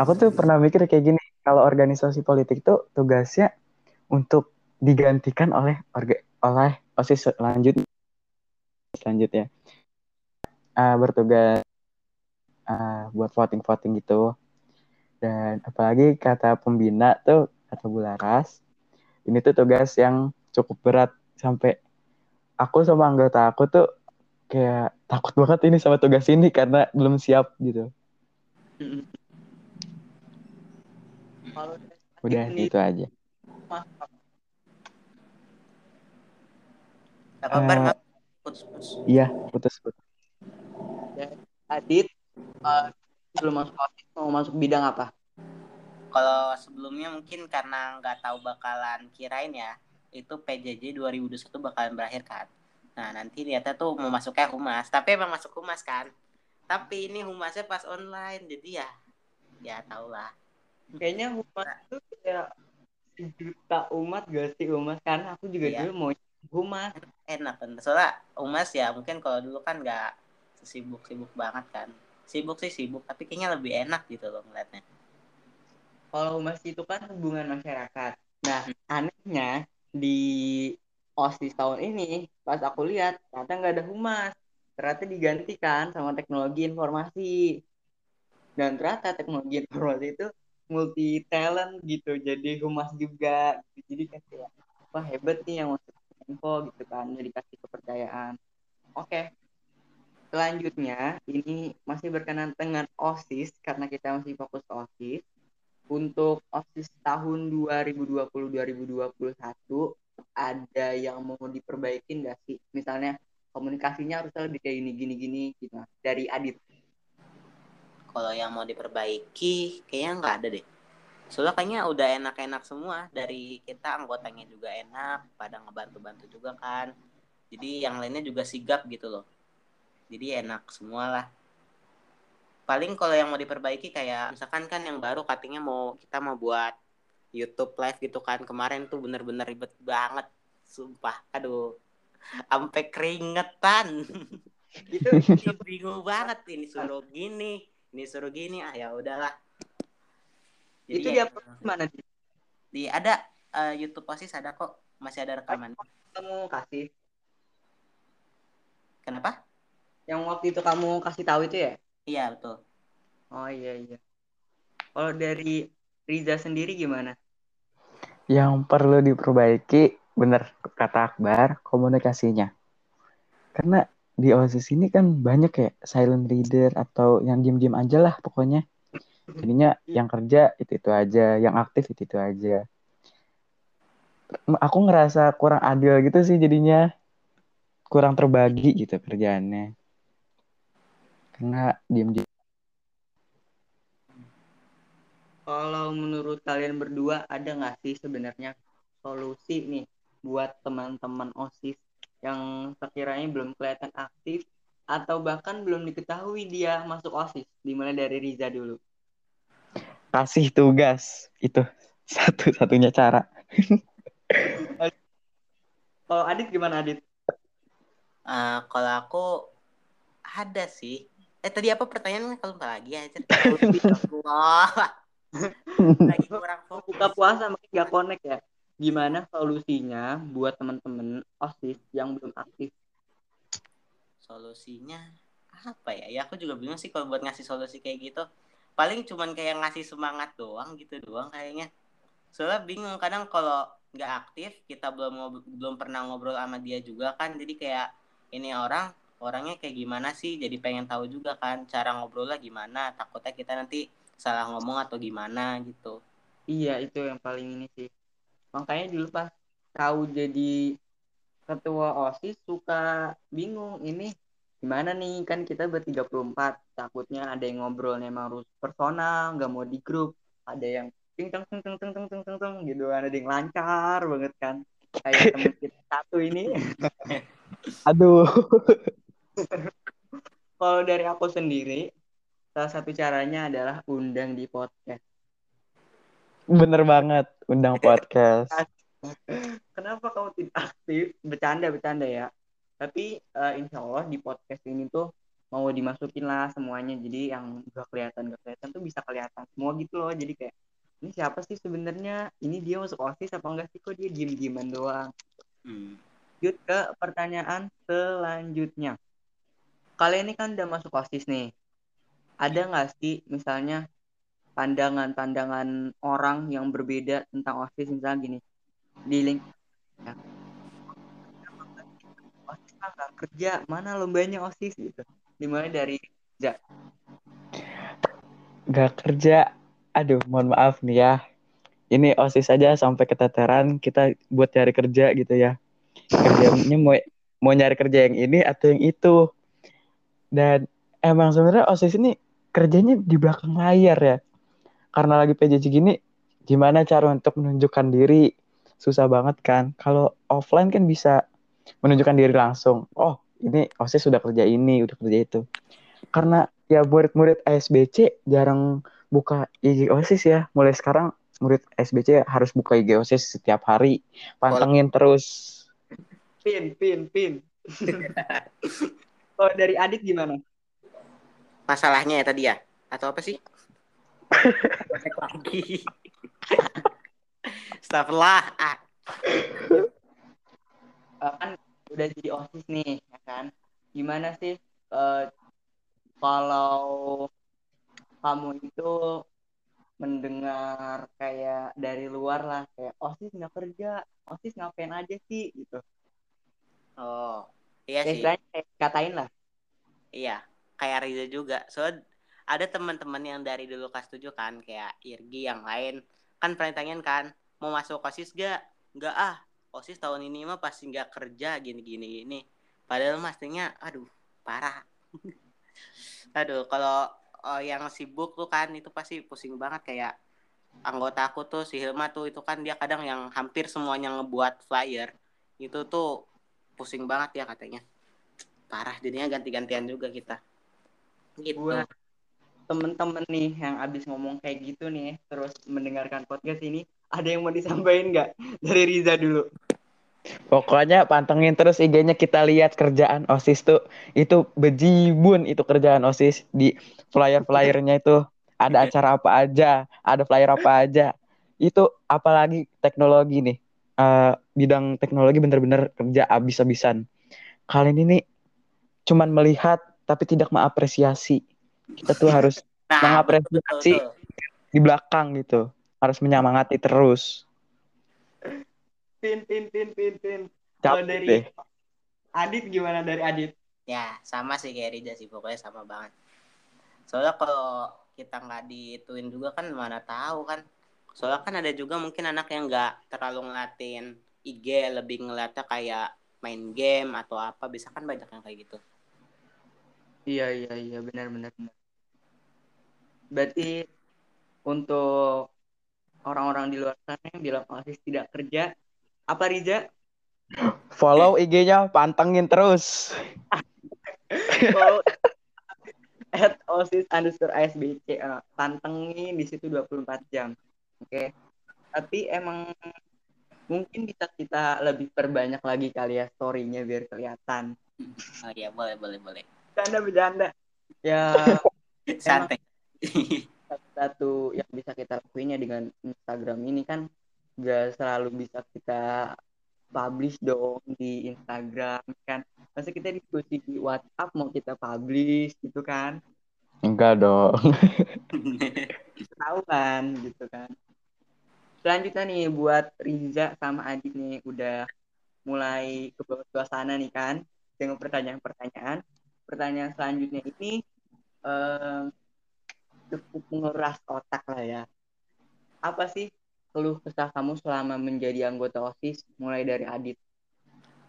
aku tuh pernah mikir kayak gini kalau organisasi politik tuh tugasnya untuk digantikan oleh orga, oleh osis lanjut. Selanjutnya Eh, bertugas eh, buat voting voting gitu. Dan apalagi kata pembina tuh kata Bularas ini tuh tugas yang cukup berat. Sampai aku sama anggota aku tuh kayak takut banget ini sama tugas ini karena belum siap gitu. Udah gitu aja. mas Apa bar Eh, maaf. Putus-putus. Iya, putus-putus. Adit eh, sebelum masuk OSIS mau masuk bidang apa Kalau sebelumnya mungkin karena nggak tahu bakalan kirain ya, itu PJJ 2021 bakalan berakhir kan. Nah nanti niatnya tuh mau masuknya humas, tapi emang masuk humas kan. Tapi ini humasnya pas online, jadi ya, ya tau lah. kayaknya humas itu kayak sejuta umat gak sih humas kan aku juga Iya. dulu mau humas Enak kan, soalnya humas ya mungkin kalau dulu kan nggak sibuk-sibuk banget kan. Sibuk sih sibuk, tapi kayaknya lebih enak gitu loh ngeliatnya. kalau humas itu kan hubungan masyarakat nah anehnya di osis tahun ini pas aku lihat ternyata nggak ada humas ternyata digantikan sama teknologi informasi dan ternyata teknologi informasi itu multi talent gitu jadi humas juga gitu. jadi kan kayak wah hebat nih yang masuk info gitu kan jadi kasih kepercayaan oke selanjutnya ini masih berkenan dengan OSIS karena kita masih fokus OSIS. Untuk OSIS tahun 2020-2021 ada yang mau diperbaikin nggak sih? Misalnya komunikasinya harus lebih kayak gini gini gini gitu. Dari Adit. Kalau yang mau diperbaiki kayaknya nggak ada deh. Soalnya kayaknya udah enak-enak semua dari kita anggotanya juga enak, pada ngebantu-bantu juga kan. Jadi yang lainnya juga sigap gitu loh. Jadi enak semua lah. Paling kalau yang mau diperbaiki kayak misalkan kan yang baru katanya mau kita mau buat YouTube live gitu kan kemarin tuh bener-bener ribet banget, sumpah. Aduh, sampai keringetan. Itu Ih, bingung banget ini suruh gini, ini suruh gini ah ya udahlah. Itu ya, dia mana Dit? di ada eh, YouTube Osis ada kok masih ada rekaman. kamu kasih? Kenapa? Yang waktu itu kamu kasih tahu itu ya? Iya betul. Oh iya iya. Kalau dari Riza sendiri gimana? Yang perlu diperbaiki, bener kata Akbar, komunikasinya. Karena di OSIS ini kan banyak ya silent reader atau yang diem-diem aja lah pokoknya. Jadinya yang kerja itu-itu aja, yang aktif itu-itu aja. Aku ngerasa kurang adil gitu sih jadinya. Kurang terbagi gitu kerjaannya. Karena diem-diem. Kalau menurut kalian berdua ada nggak sih sebenarnya solusi nih buat teman-teman OSIS yang sekiranya belum kelihatan aktif atau bahkan belum diketahui dia masuk OSIS? Dimulai dari Riza dulu. Kasih tugas. Itu satu-satunya cara. Kalau Adit gimana Adit? Eh, kalau aku ada sih. Eh tadi apa pertanyaannya kalau lupa lagi aja. Wah. Lagi kurang fokus. Buka puasa makin nggak connect ya. Gimana solusinya buat teman-teman OSIS yang belum aktif? Solusinya apa ya? Ya aku juga bingung sih kalau buat ngasih solusi kayak gitu. Paling cuman kayak ngasih semangat doang gitu doang kayaknya. Soalnya bingung kadang kalau nggak aktif kita belum belum pernah ngobrol sama dia juga kan. Jadi kayak ini orang orangnya kayak gimana sih? Jadi pengen tahu juga kan cara ngobrolnya gimana. Takutnya kita nanti salah ngomong atau gimana gitu. Iya itu yang paling ini sih. Makanya dulu pas tahu jadi ketua OSIS suka bingung ini gimana nih? Kan kita ber-34 takutnya ada yang ngobrol memang harus personal nggak mau di grup. Ada yang ting teng teng teng teng teng teng teng gitu kan. ada yang lancar banget kan. Kayak temen kita satu ini. Aduh. Kalau dari aku sendiri salah satu caranya adalah undang di podcast. Bener banget undang podcast. Kenapa kamu tidak aktif? Bercanda bercanda ya tapi eh, insya Allah di podcast ini tuh mau dimasukin lah semuanya. Jadi yang gak kelihatan gak kelihatan tuh bisa kelihatan semua gitu loh. Jadi kayak ini siapa sih sebenarnya? Ini dia masuk osis apa enggak sih? Kok dia diem dieman doang? Hmm. lanjut ke pertanyaan selanjutnya. Kalian ini kan udah masuk osis nih. Ada nggak sih misalnya pandangan-pandangan orang yang berbeda tentang osis? Misalnya gini di link ya. Nggak kerja mana lombanya osis gitu dimulai dari ja Gak kerja. Aduh, mohon maaf nih ya. Ini OSIS aja sampai keteteran kita buat cari kerja gitu ya. Kerjanya mau mau nyari kerja yang ini atau yang itu. Dan emang sebenarnya OSIS ini kerjanya di belakang layar ya. Karena lagi PJJ gini, gimana cara untuk menunjukkan diri? Susah banget kan. Kalau offline kan bisa menunjukkan diri langsung. Oh, ini OSIS sudah kerja ini, udah kerja itu. Karena ya murid-murid ASBC jarang buka IG OSIS ya. Mulai sekarang murid ASBC harus buka IG OSIS setiap hari. Pantengin terus. pin pin pin kalau dari Adit gimana Masalahnya ya tadi ya? Atau apa sih? Lagi. Astagfirullah. Ah. Kan udah jadi osis nih ya kan? Gimana sih eh, kalau kamu itu mendengar kayak dari luar lah kayak osis nggak kerja. Osis ngapain aja sih? Gitu. Oh, iya ya sih. kayak katain lah. Iya kayak Riza juga. So ada teman-teman yang dari dulu kelas 7 kan kayak Irgi yang lain. Kan pernah tanyain kan mau masuk osis gak nggak ah osis tahun ini mah pasti nggak kerja gini gini. Gini padahal mastinya aduh parah. Aduh kalau oh, yang sibuk tuh kan itu pasti pusing banget. Kayak anggota aku tuh si Hilma tuh itu kan dia kadang yang hampir semuanya ngebuat flyer. Itu tuh pusing banget ya katanya. Parah jadinya ganti-gantian juga kita. Gitu. Buat temen-temen nih yang abis ngomong kayak gitu nih terus mendengarkan podcast ini ada yang mau disampaikan nggak dari Riza dulu Pokoknya pantengin terus IG-nya kita lihat kerjaan OSIS tuh itu bejibun itu kerjaan OSIS di flyer-flyernya itu ada acara apa aja, ada flyer apa aja. Itu apalagi teknologi nih. Uh, bidang teknologi bener-bener kerja abis-abisan. Kalian ini cuman melihat tapi tidak mengapresiasi. Kita tuh harus nah, mengapresiasi betul, betul. di belakang gitu. Harus menyemangati terus. Pin pin pin pin pin kalau dari deh. Adit gimana dari Adit? Ya sama sih kayak Rida sih pokoknya sama banget. Soalnya kalau kita nggak dituin juga kan mana tahu kan. Soalnya kan ada juga mungkin anak yang nggak terlalu ngelatin IG lebih ngeliatnya kayak main game atau apa bisa kan banyak yang kayak gitu. Iya iya iya benar benar benar. Berarti untuk orang-orang di luar sana yang bilang osis tidak kerja apa Riza? Follow IG-nya, pantengin terus. Follow at osis underscore asbc uh, pantengin di situ 24 jam oke okay? tapi emang mungkin bisa kita lebih perbanyak lagi kali ya storynya biar kelihatan oh iya boleh boleh boleh bercanda bercanda ya santai satu yang bisa kita lakuin ya dengan Instagram ini kan gak selalu bisa kita publish dong di Instagram kan? Masa kita diskusi di WhatsApp mau kita publish gitu kan? Enggak dong. Tahu kan gitu kan? Selanjutnya nih buat Riza sama Adit nih udah mulai ke bawah suasana nih kan dengan pertanyaan-pertanyaan. Pertanyaan selanjutnya ini um, cukup menguras otak lah ya apa sih keluh kesah kamu selama menjadi anggota OSIS mulai dari Adit?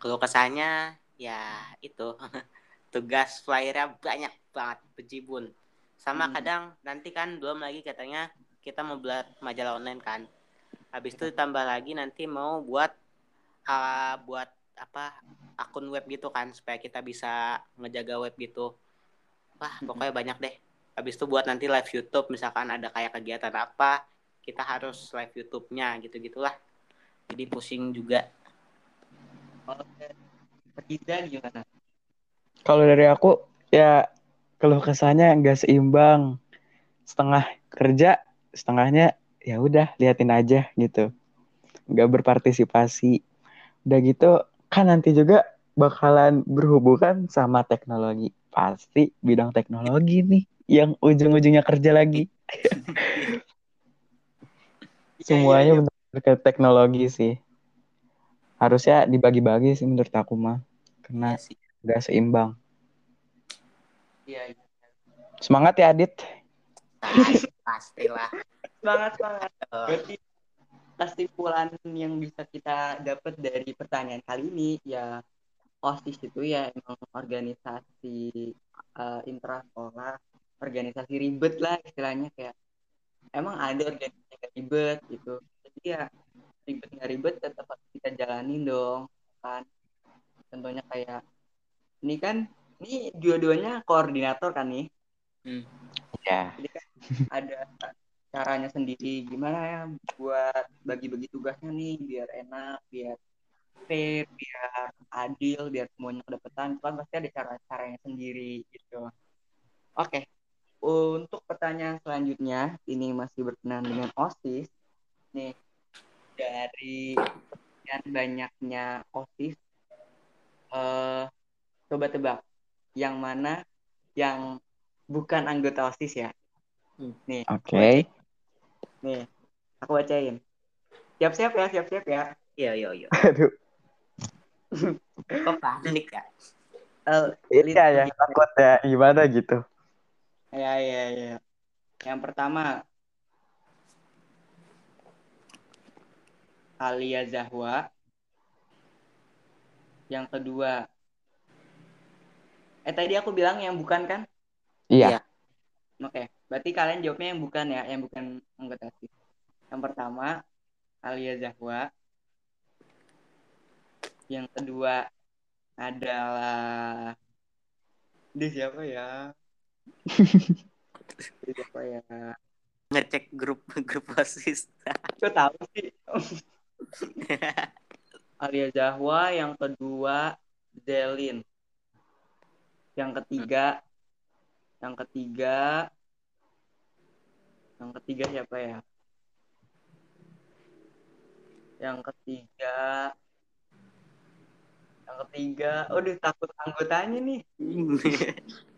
Keluh kesahnya ya itu tugas flyernya banyak banget bejibun. Sama hmm. kadang nanti kan belum lagi katanya kita mau buat majalah online kan. Habis itu tambah lagi nanti mau buat uh, buat apa akun web gitu kan supaya kita bisa ngejaga web gitu. Wah, pokoknya banyak deh. Habis itu buat nanti live YouTube misalkan ada kayak kegiatan apa, kita harus live YouTube-nya gitu gitulah jadi pusing juga. Gimana? Kalau dari aku ya kalau kesannya nggak seimbang. Setengah kerja setengahnya ya udah liatin aja gitu. Nggak berpartisipasi. Udah gitu kan nanti juga bakalan berhubungan sama teknologi. Pasti bidang teknologi nih yang ujung-ujungnya kerja lagi. Semuanya ya, ya. benar ke teknologi sih. Harusnya dibagi-bagi sih menurut aku mah karena ya, nggak seimbang. Iya ya. semangat ya Adit. Pastilah. Semangat semangat. Berarti kesimpulan yang bisa kita dapat dari pertanyaan kali ini ya OSIS itu ya emang organisasi uh, intrasekolah organisasi ribet lah istilahnya kayak emang ada organisasi yang ribet gitu. Jadi ya ribet nggak ribet tetap harus kita jalanin dong kan. Contohnya kayak ini kan ini dua-duanya koordinator kan nih? Hmm. ya. Jadi kan ada caranya sendiri gimana ya buat bagi-bagi tugasnya nih biar enak biar fair biar adil biar semuanya kedapetan. Kan pasti ada cara-caranya sendiri gitu. Oke okay untuk pertanyaan selanjutnya, ini masih berkenaan dengan OSIS. Nih, dari yang banyaknya OSIS, uh, coba tebak, yang mana yang bukan anggota OSIS ya? Hmm. Nih, oke. Okay. Nih, aku bacain. Siap-siap ya, siap-siap ya. Iya, iya, iya. Aduh. Kok panik ya? Eh, Iya ya, takut ya gimana gitu. Ya, ya, ya. Yang pertama, Alia Zahwa. Yang kedua, eh tadi aku bilang yang bukan kan? Iya. Iya. Oke, berarti kalian jawabnya yang bukan ya, yang bukan anggota OSIS. Yang pertama, Alia Zahwa. Yang kedua adalah dia siapa ya? Siapa ya? Ngecek grup grup osis. Kok tahu sih? Alia Zahwa, yang kedua Zelin. Yang ketiga yang ketiga yang ketiga siapa ya? Yang ketiga yang ketiga, aduh takut anggotanya nih.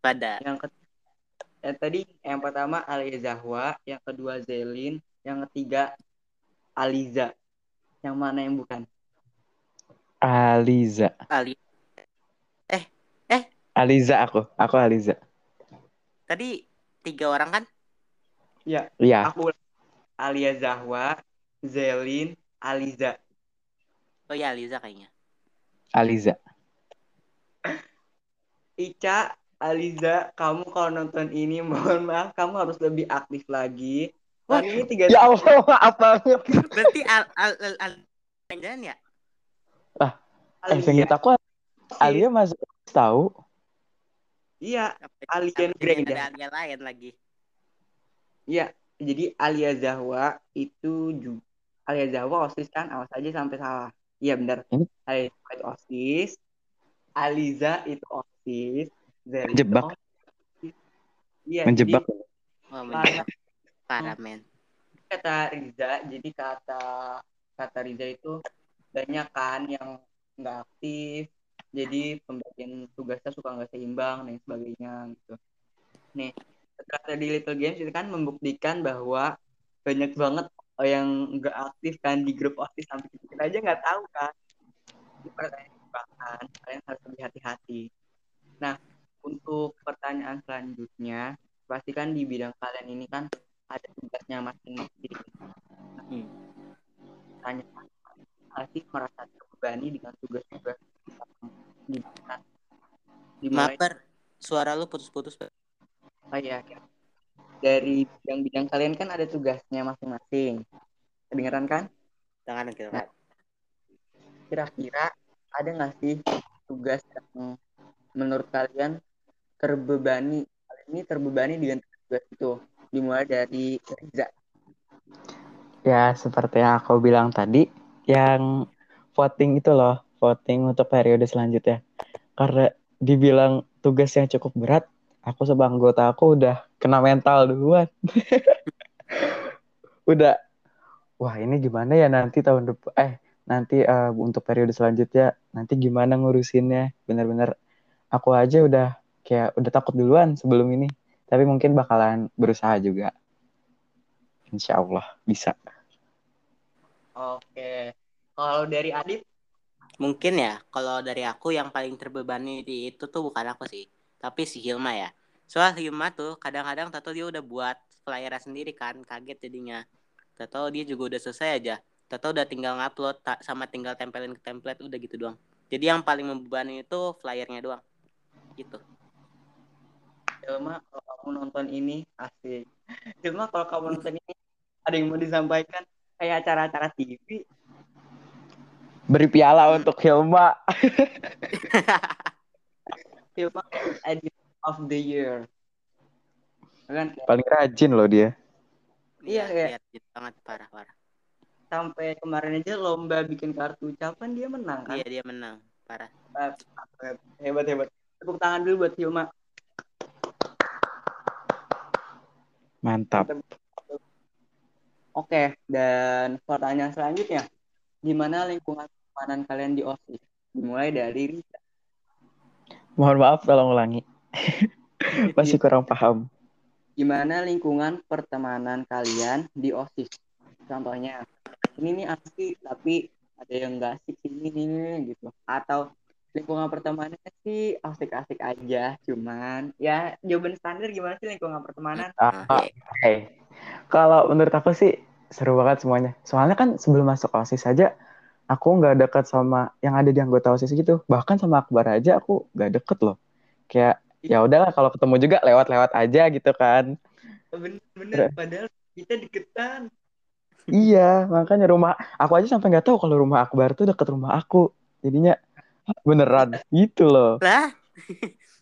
Pada yang ketiga, yang tadi yang pertama Alia Zahwa, yang kedua Zelin, yang ketiga Aliza. Yang mana yang bukan? Aliza. Ali. Aliza aku. Aku Aliza. Tadi tiga orang kan? Ya, Iya. aku Alia Zahwa, Zelin, Aliza. Oh ya Liza kayaknya. Aliza. Ica, Aliza, kamu kalau nonton ini mohon maaf kamu harus lebih aktif lagi. Kan ini tiga Ya Allah, maaf banget. Berarti al al al, al jangan ya? Eh, Alia. seinget aku Alia masuk tahu. Iya, Apa- Alien apa Granger. Ada alien lain lagi. iya. Jadi Alia Zahwa itu juga Alia Zahwa OSIS kan, awas aja sampai salah. Iya benar. Alia Zahwa itu OSIS, Aliza itu OSIS, Zelin itu Menjebak. OSIS. Iya, Menjebak. jadi Oh, menjebak. Parah men. kata Riza, jadi kata kata Riza itu banyak kan yang nggak aktif, jadi pembagian tugasnya suka nggak seimbang dan sebagainya gitu. Nih, kata di Little Games itu kan membuktikan bahwa banyak banget yang nggak aktif kan di grup OSIS sampai kita aja nggak tahu kan. Ini pertanyaan kalian harus lebih hati-hati. Nah, untuk pertanyaan selanjutnya, pastikan di bidang kalian ini kan ada tugasnya masing-masing. Hmm. Tanya, pasti merasa terbebani dengan tugas-tugas yang diberikan. Dimulai Maper, suara lu putus-putus. Oh iya, ya. dari bidang-bidang kalian kan ada tugasnya masing-masing. Kedengeran kan? Tangan gitu kan. Kira-kira ada nggak sih tugas yang menurut kalian terbebani? Kalian ini terbebani dengan tugas itu. Dimulai dari Riza. Ya, seperti yang aku bilang tadi, yang voting itu loh, voting untuk periode selanjutnya. Karena dibilang tugas yang cukup berat, aku sebagai anggota aku udah kena mental duluan. udah, wah ini gimana ya nanti tahun depan, eh nanti eh, untuk periode selanjutnya, nanti gimana ngurusinnya, bener-bener aku aja udah kayak udah takut duluan sebelum ini. Tapi mungkin bakalan berusaha juga. Insya Allah bisa. Oke. Kalau dari Adit, Mungkin ya, kalau dari aku yang paling terbebani di itu tuh bukan aku sih, tapi si Hilma ya. Soal Hilma tuh kadang-kadang tato dia udah buat flyer sendiri kan, kaget jadinya. Tato dia juga udah selesai aja. Tato udah tinggal ngupload tak sama tinggal tempelin ke template udah gitu doang. Jadi yang paling membebani itu flyernya doang. Gitu. Hilma, kalau kamu nonton ini, asik. Hilma, kalau kamu nonton ini, ada yang mau disampaikan? Kayak acara-acara TV. Beri piala untuk Hilma. Hilma, edit of the year. Kan Paling rajin loh dia. Iya, gitu banget parah-parah. sampai kemarin aja lomba bikin kartu ucapan dia menang kan? Iya dia menang, parah. Hebat hebat. Tepuk tangan dulu buat Hilma. Mantap. Oke, dan pertanyaan selanjutnya. Gimana lingkungan pertemanan kalian di OSIS? Dimulai dari Rita. Mohon maaf tolong ulangi. Masih kurang paham. Gimana lingkungan pertemanan kalian di OSIS? Contohnya, ini nih asli tapi ada yang nggak asik ini nih gitu atau lingkungan pertemanan sih asik-asik aja cuman ya jawaban standar gimana sih lingkungan pertemanan Ah, Oke. Kalau menurut aku sih seru banget semuanya. Soalnya kan sebelum masuk OSIS aja aku nggak deket sama yang ada di anggota OSIS gitu. Bahkan sama Akbar aja aku nggak deket loh. Kayak ya udahlah kalau ketemu juga lewat-lewat aja gitu kan. bener-bener padahal kita deketan Iya, makanya rumah aku aja sampai nggak tahu kalau rumah Akbar tuh deket rumah aku. Jadinya "Hah, beneran gitu loh. Lah,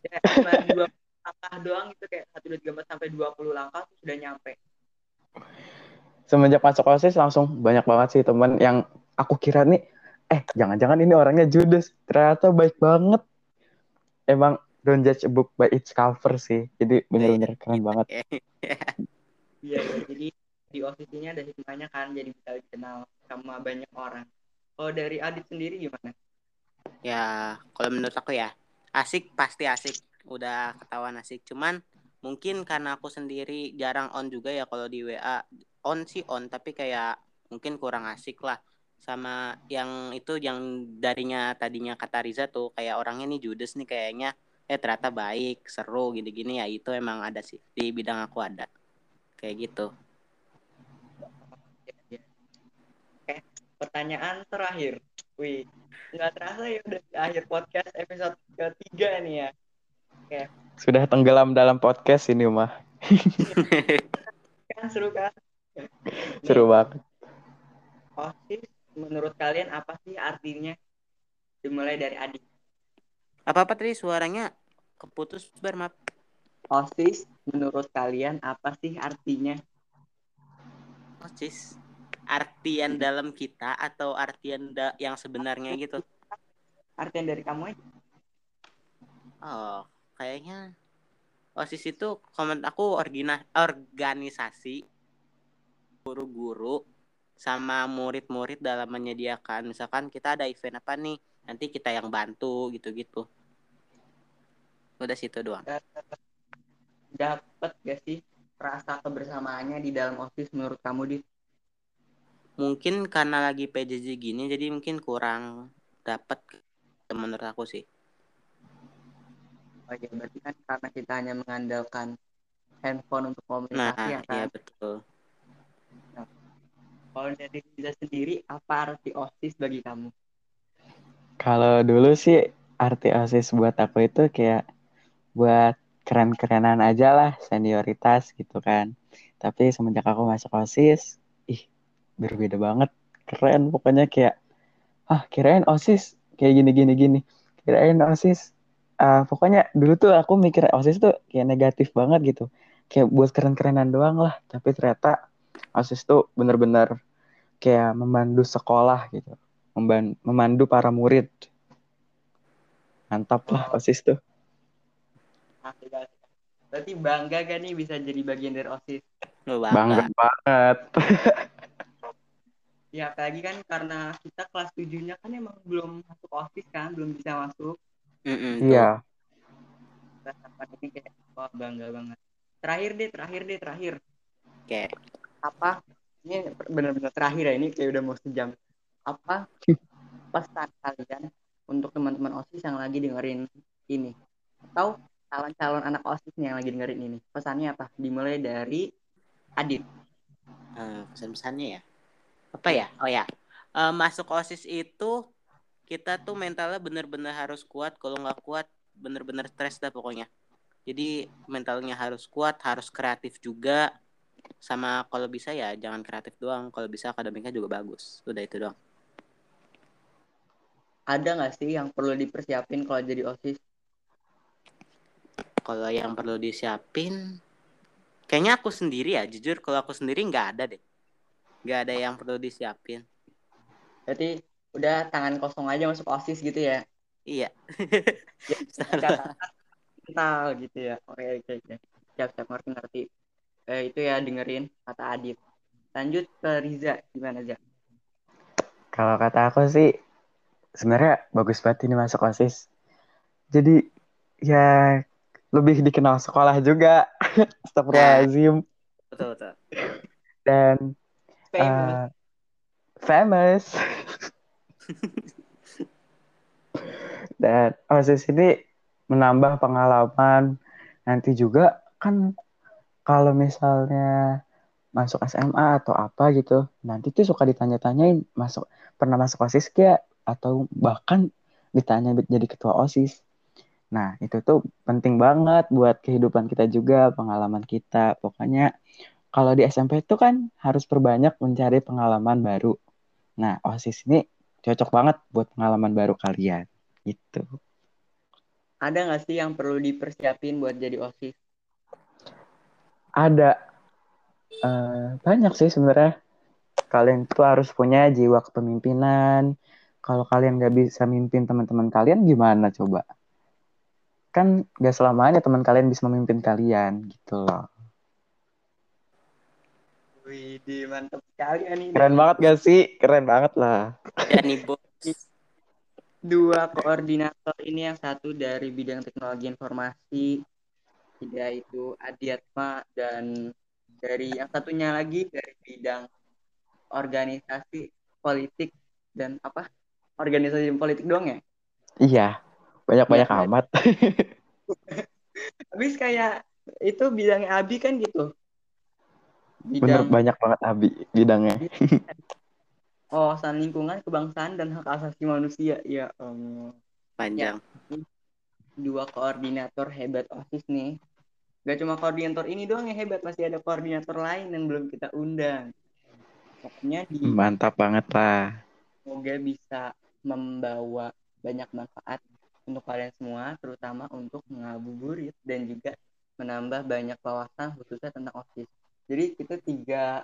ya cuma dua langkah doang itu kayak satu dua tiga empat sampai dua puluh langkah tuh sudah nyampe Semenjak masuk OSIS langsung banyak banget sih teman yang aku kira nih eh jangan-jangan ini orangnya judes. Ternyata baik banget. Emang don't judge a book by its cover sih. Jadi bener-bener keren banget. iya ya jadi di osis ini ada hikmahnya kan jadi bisa dikenal sama banyak orang kalau dari Adit sendiri gimana ya kalau menurut aku ya asik pasti asik. Udah ketahuan asik. Cuman mungkin karena aku sendiri jarang on juga ya kalau di WA on sih on tapi kayak mungkin kurang asik lah. Sama yang itu yang darinya tadinya kata Riza tuh kayak orangnya nih judes nih kayaknya. Eh ternyata baik seru gini-gini. Ya itu emang ada sih. Di bidang aku ada. Kayak gitu pertanyaan terakhir. Wih nggak terasa ya udah di akhir podcast episode ketiga nih ya. Sudah tenggelam dalam podcast ini mah. kan seru kan? Seru banget. osis menurut kalian apa sih artinya dimulai dari Adit apa apa tadi suaranya keputus bar maaf. Osis menurut kalian apa sih artinya? Osis artian dalam kita atau artian da- yang sebenarnya gitu? Artian dari kamu aja. Oh kayaknya osis itu komen aku orgina organisasi guru-guru sama murid-murid dalam menyediakan misalkan kita ada event apa nih nanti kita yang bantu gitu-gitu. Udah situ doang. Dapat gak sih rasa kebersamaannya di dalam osis menurut kamu di mungkin karena lagi PJJ gini jadi mungkin kurang dapat menurut aku sih. Oh ya berarti kan karena kita hanya mengandalkan handphone untuk nah komunikasi ya kan? iya betul kalau dari Riza sendiri apa arti osis bagi kamu? Kalau dulu sih arti OSIS buat aku itu kayak buat keren-kerenan aja lah, senioritas gitu kan. Tapi semenjak aku masuk OSIS, berbeda banget. Keren pokoknya kayak, ah kirain OSIS kayak gini-gini gini. Kirain OSIS, ah pokoknya dulu tuh aku mikir OSIS tuh kayak negatif banget gitu. Kayak buat keren-kerenan doang lah. Tapi ternyata OSIS tuh bener-bener kayak memandu sekolah gitu. Memban- memandu para murid. Mantap lah OSIS tuh. Berarti bangga kan nih bisa jadi bagian dari osis Bangga bangga. banget. ya apalagi kan karena kita kelas tujuhnya kan emang belum masuk osis kan belum bisa masuk. Tuh. Iya. rasakan ini kayak wah bangga banget. Terakhir deh terakhir deh terakhir. Oke. apa? Ini benar-benar terakhir ya ini kayak udah mau sejam. Apa pesan kalian untuk teman-teman osis yang lagi dengerin ini? Atau calon-calon anak osis yang lagi dengerin ini? Pesannya apa? Dimulai dari Adit. Eh, pesan-pesannya ya apa ya? Oh ya. Eh, masuk osis itu kita tuh mentalnya bener-bener harus kuat kalau nggak kuat bener-bener stres dah pokoknya. Jadi mentalnya harus kuat harus kreatif juga. Sama kalau bisa ya jangan kreatif doang kalau bisa akademiknya juga bagus. Udah itu doang. Ada nggak sih yang perlu dipersiapin kalau jadi osis? Kalau yang perlu disiapin kayaknya aku sendiri ya jujur kalau aku sendiri nggak ada deh nggak ada yang perlu disiapin. Berarti udah tangan kosong aja masuk osis gitu ya? Iya. Catatan mental gitu ya. Oke oke oke. Siap siap. Ngerti ngerti. Eh, itu ya dengerin kata Adit. Lanjut ke Riza. Gimana aja Kalau kata aku sih sebenarnya bagus banget ini masuk OSIS. Jadi ya lebih dikenal sekolah juga. Astagfirullahaladzim. betul betul. Dan famous famous. Dan OSIS ini menambah pengalaman. Nanti juga kan kalau misalnya masuk SMA atau apa gitu, nanti tuh suka ditanya-tanyain masuk pernah masuk OSIS gak? Atau bahkan ditanya jadi ketua OSIS. Nah, itu tuh penting banget buat kehidupan kita juga, pengalaman kita. Pokoknya kalau di SMP itu kan harus perbanyak mencari pengalaman baru. Nah, OSIS ini cocok banget buat pengalaman baru kalian. Gitu. Ada nggak sih yang perlu dipersiapin buat jadi OSIS? Ada. Uh, banyak sih sebenarnya. Kalian tuh harus punya jiwa kepemimpinan. Kalau kalian nggak bisa mimpin teman-teman kalian, gimana coba? Kan gak selamanya teman kalian bisa memimpin kalian, gitu loh. Wih, mantap sekali ini. Keren banget gak sih? Keren banget lah. Ya nih, bos. Dua koordinator ini yang satu dari bidang teknologi informasi, yaitu Adiatma dan dari yang satunya lagi dari bidang organisasi politik dan apa organisasi politik doang ya iya banyak banyak ya, amat habis kayak itu bidangnya Abi kan gitu bidang. Bener, banyak banget Abi bidangnya. Oh san lingkungan kebangsaan dan hak asasi manusia. Ya um, panjang. Ya, dua koordinator hebat osis nih. Gak cuma koordinator ini doang yang hebat, masih ada koordinator lain yang belum kita undang. Pokoknya di mantap banget lah. Semoga bisa membawa banyak manfaat untuk kalian semua, terutama untuk ngabuburit dan juga menambah banyak wawasan khususnya tentang OSIS. Jadi kita tiga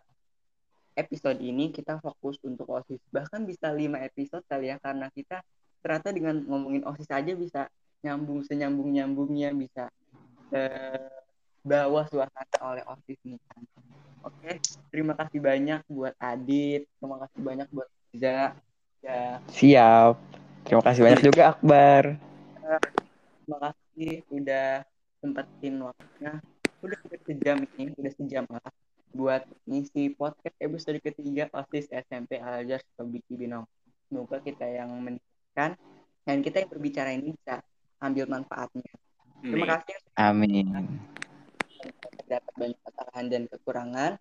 episode ini kita fokus untuk OSIS. Bahkan bisa lima episode kali ya, karena kita ternyata dengan ngomongin OSIS aja bisa nyambung senyambung-nyambungnya, bisa eh, bawa suasana oleh OSIS nih kan. Oke, terima kasih banyak buat Adit, terima kasih banyak buat Riza. Ya. Siap. Terima kasih banyak juga Akbar. Terima kasih udah sempetin waktunya. Udah sejam ini, udah sejam lah buat ngisi podcast episode ketiga OSIS SMP Al-Azhar Sobiki Binong. Semoga kita yang mendengarkan dan kita yang berbicara ini bisa ambil manfaatnya. Terima kasih. Amin dapat banyak kesalahan dan kekurangan.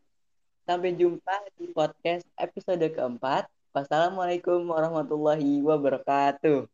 Sampai jumpa di podcast episode keempat. Wassalamualaikum warahmatullahi wabarakatuh.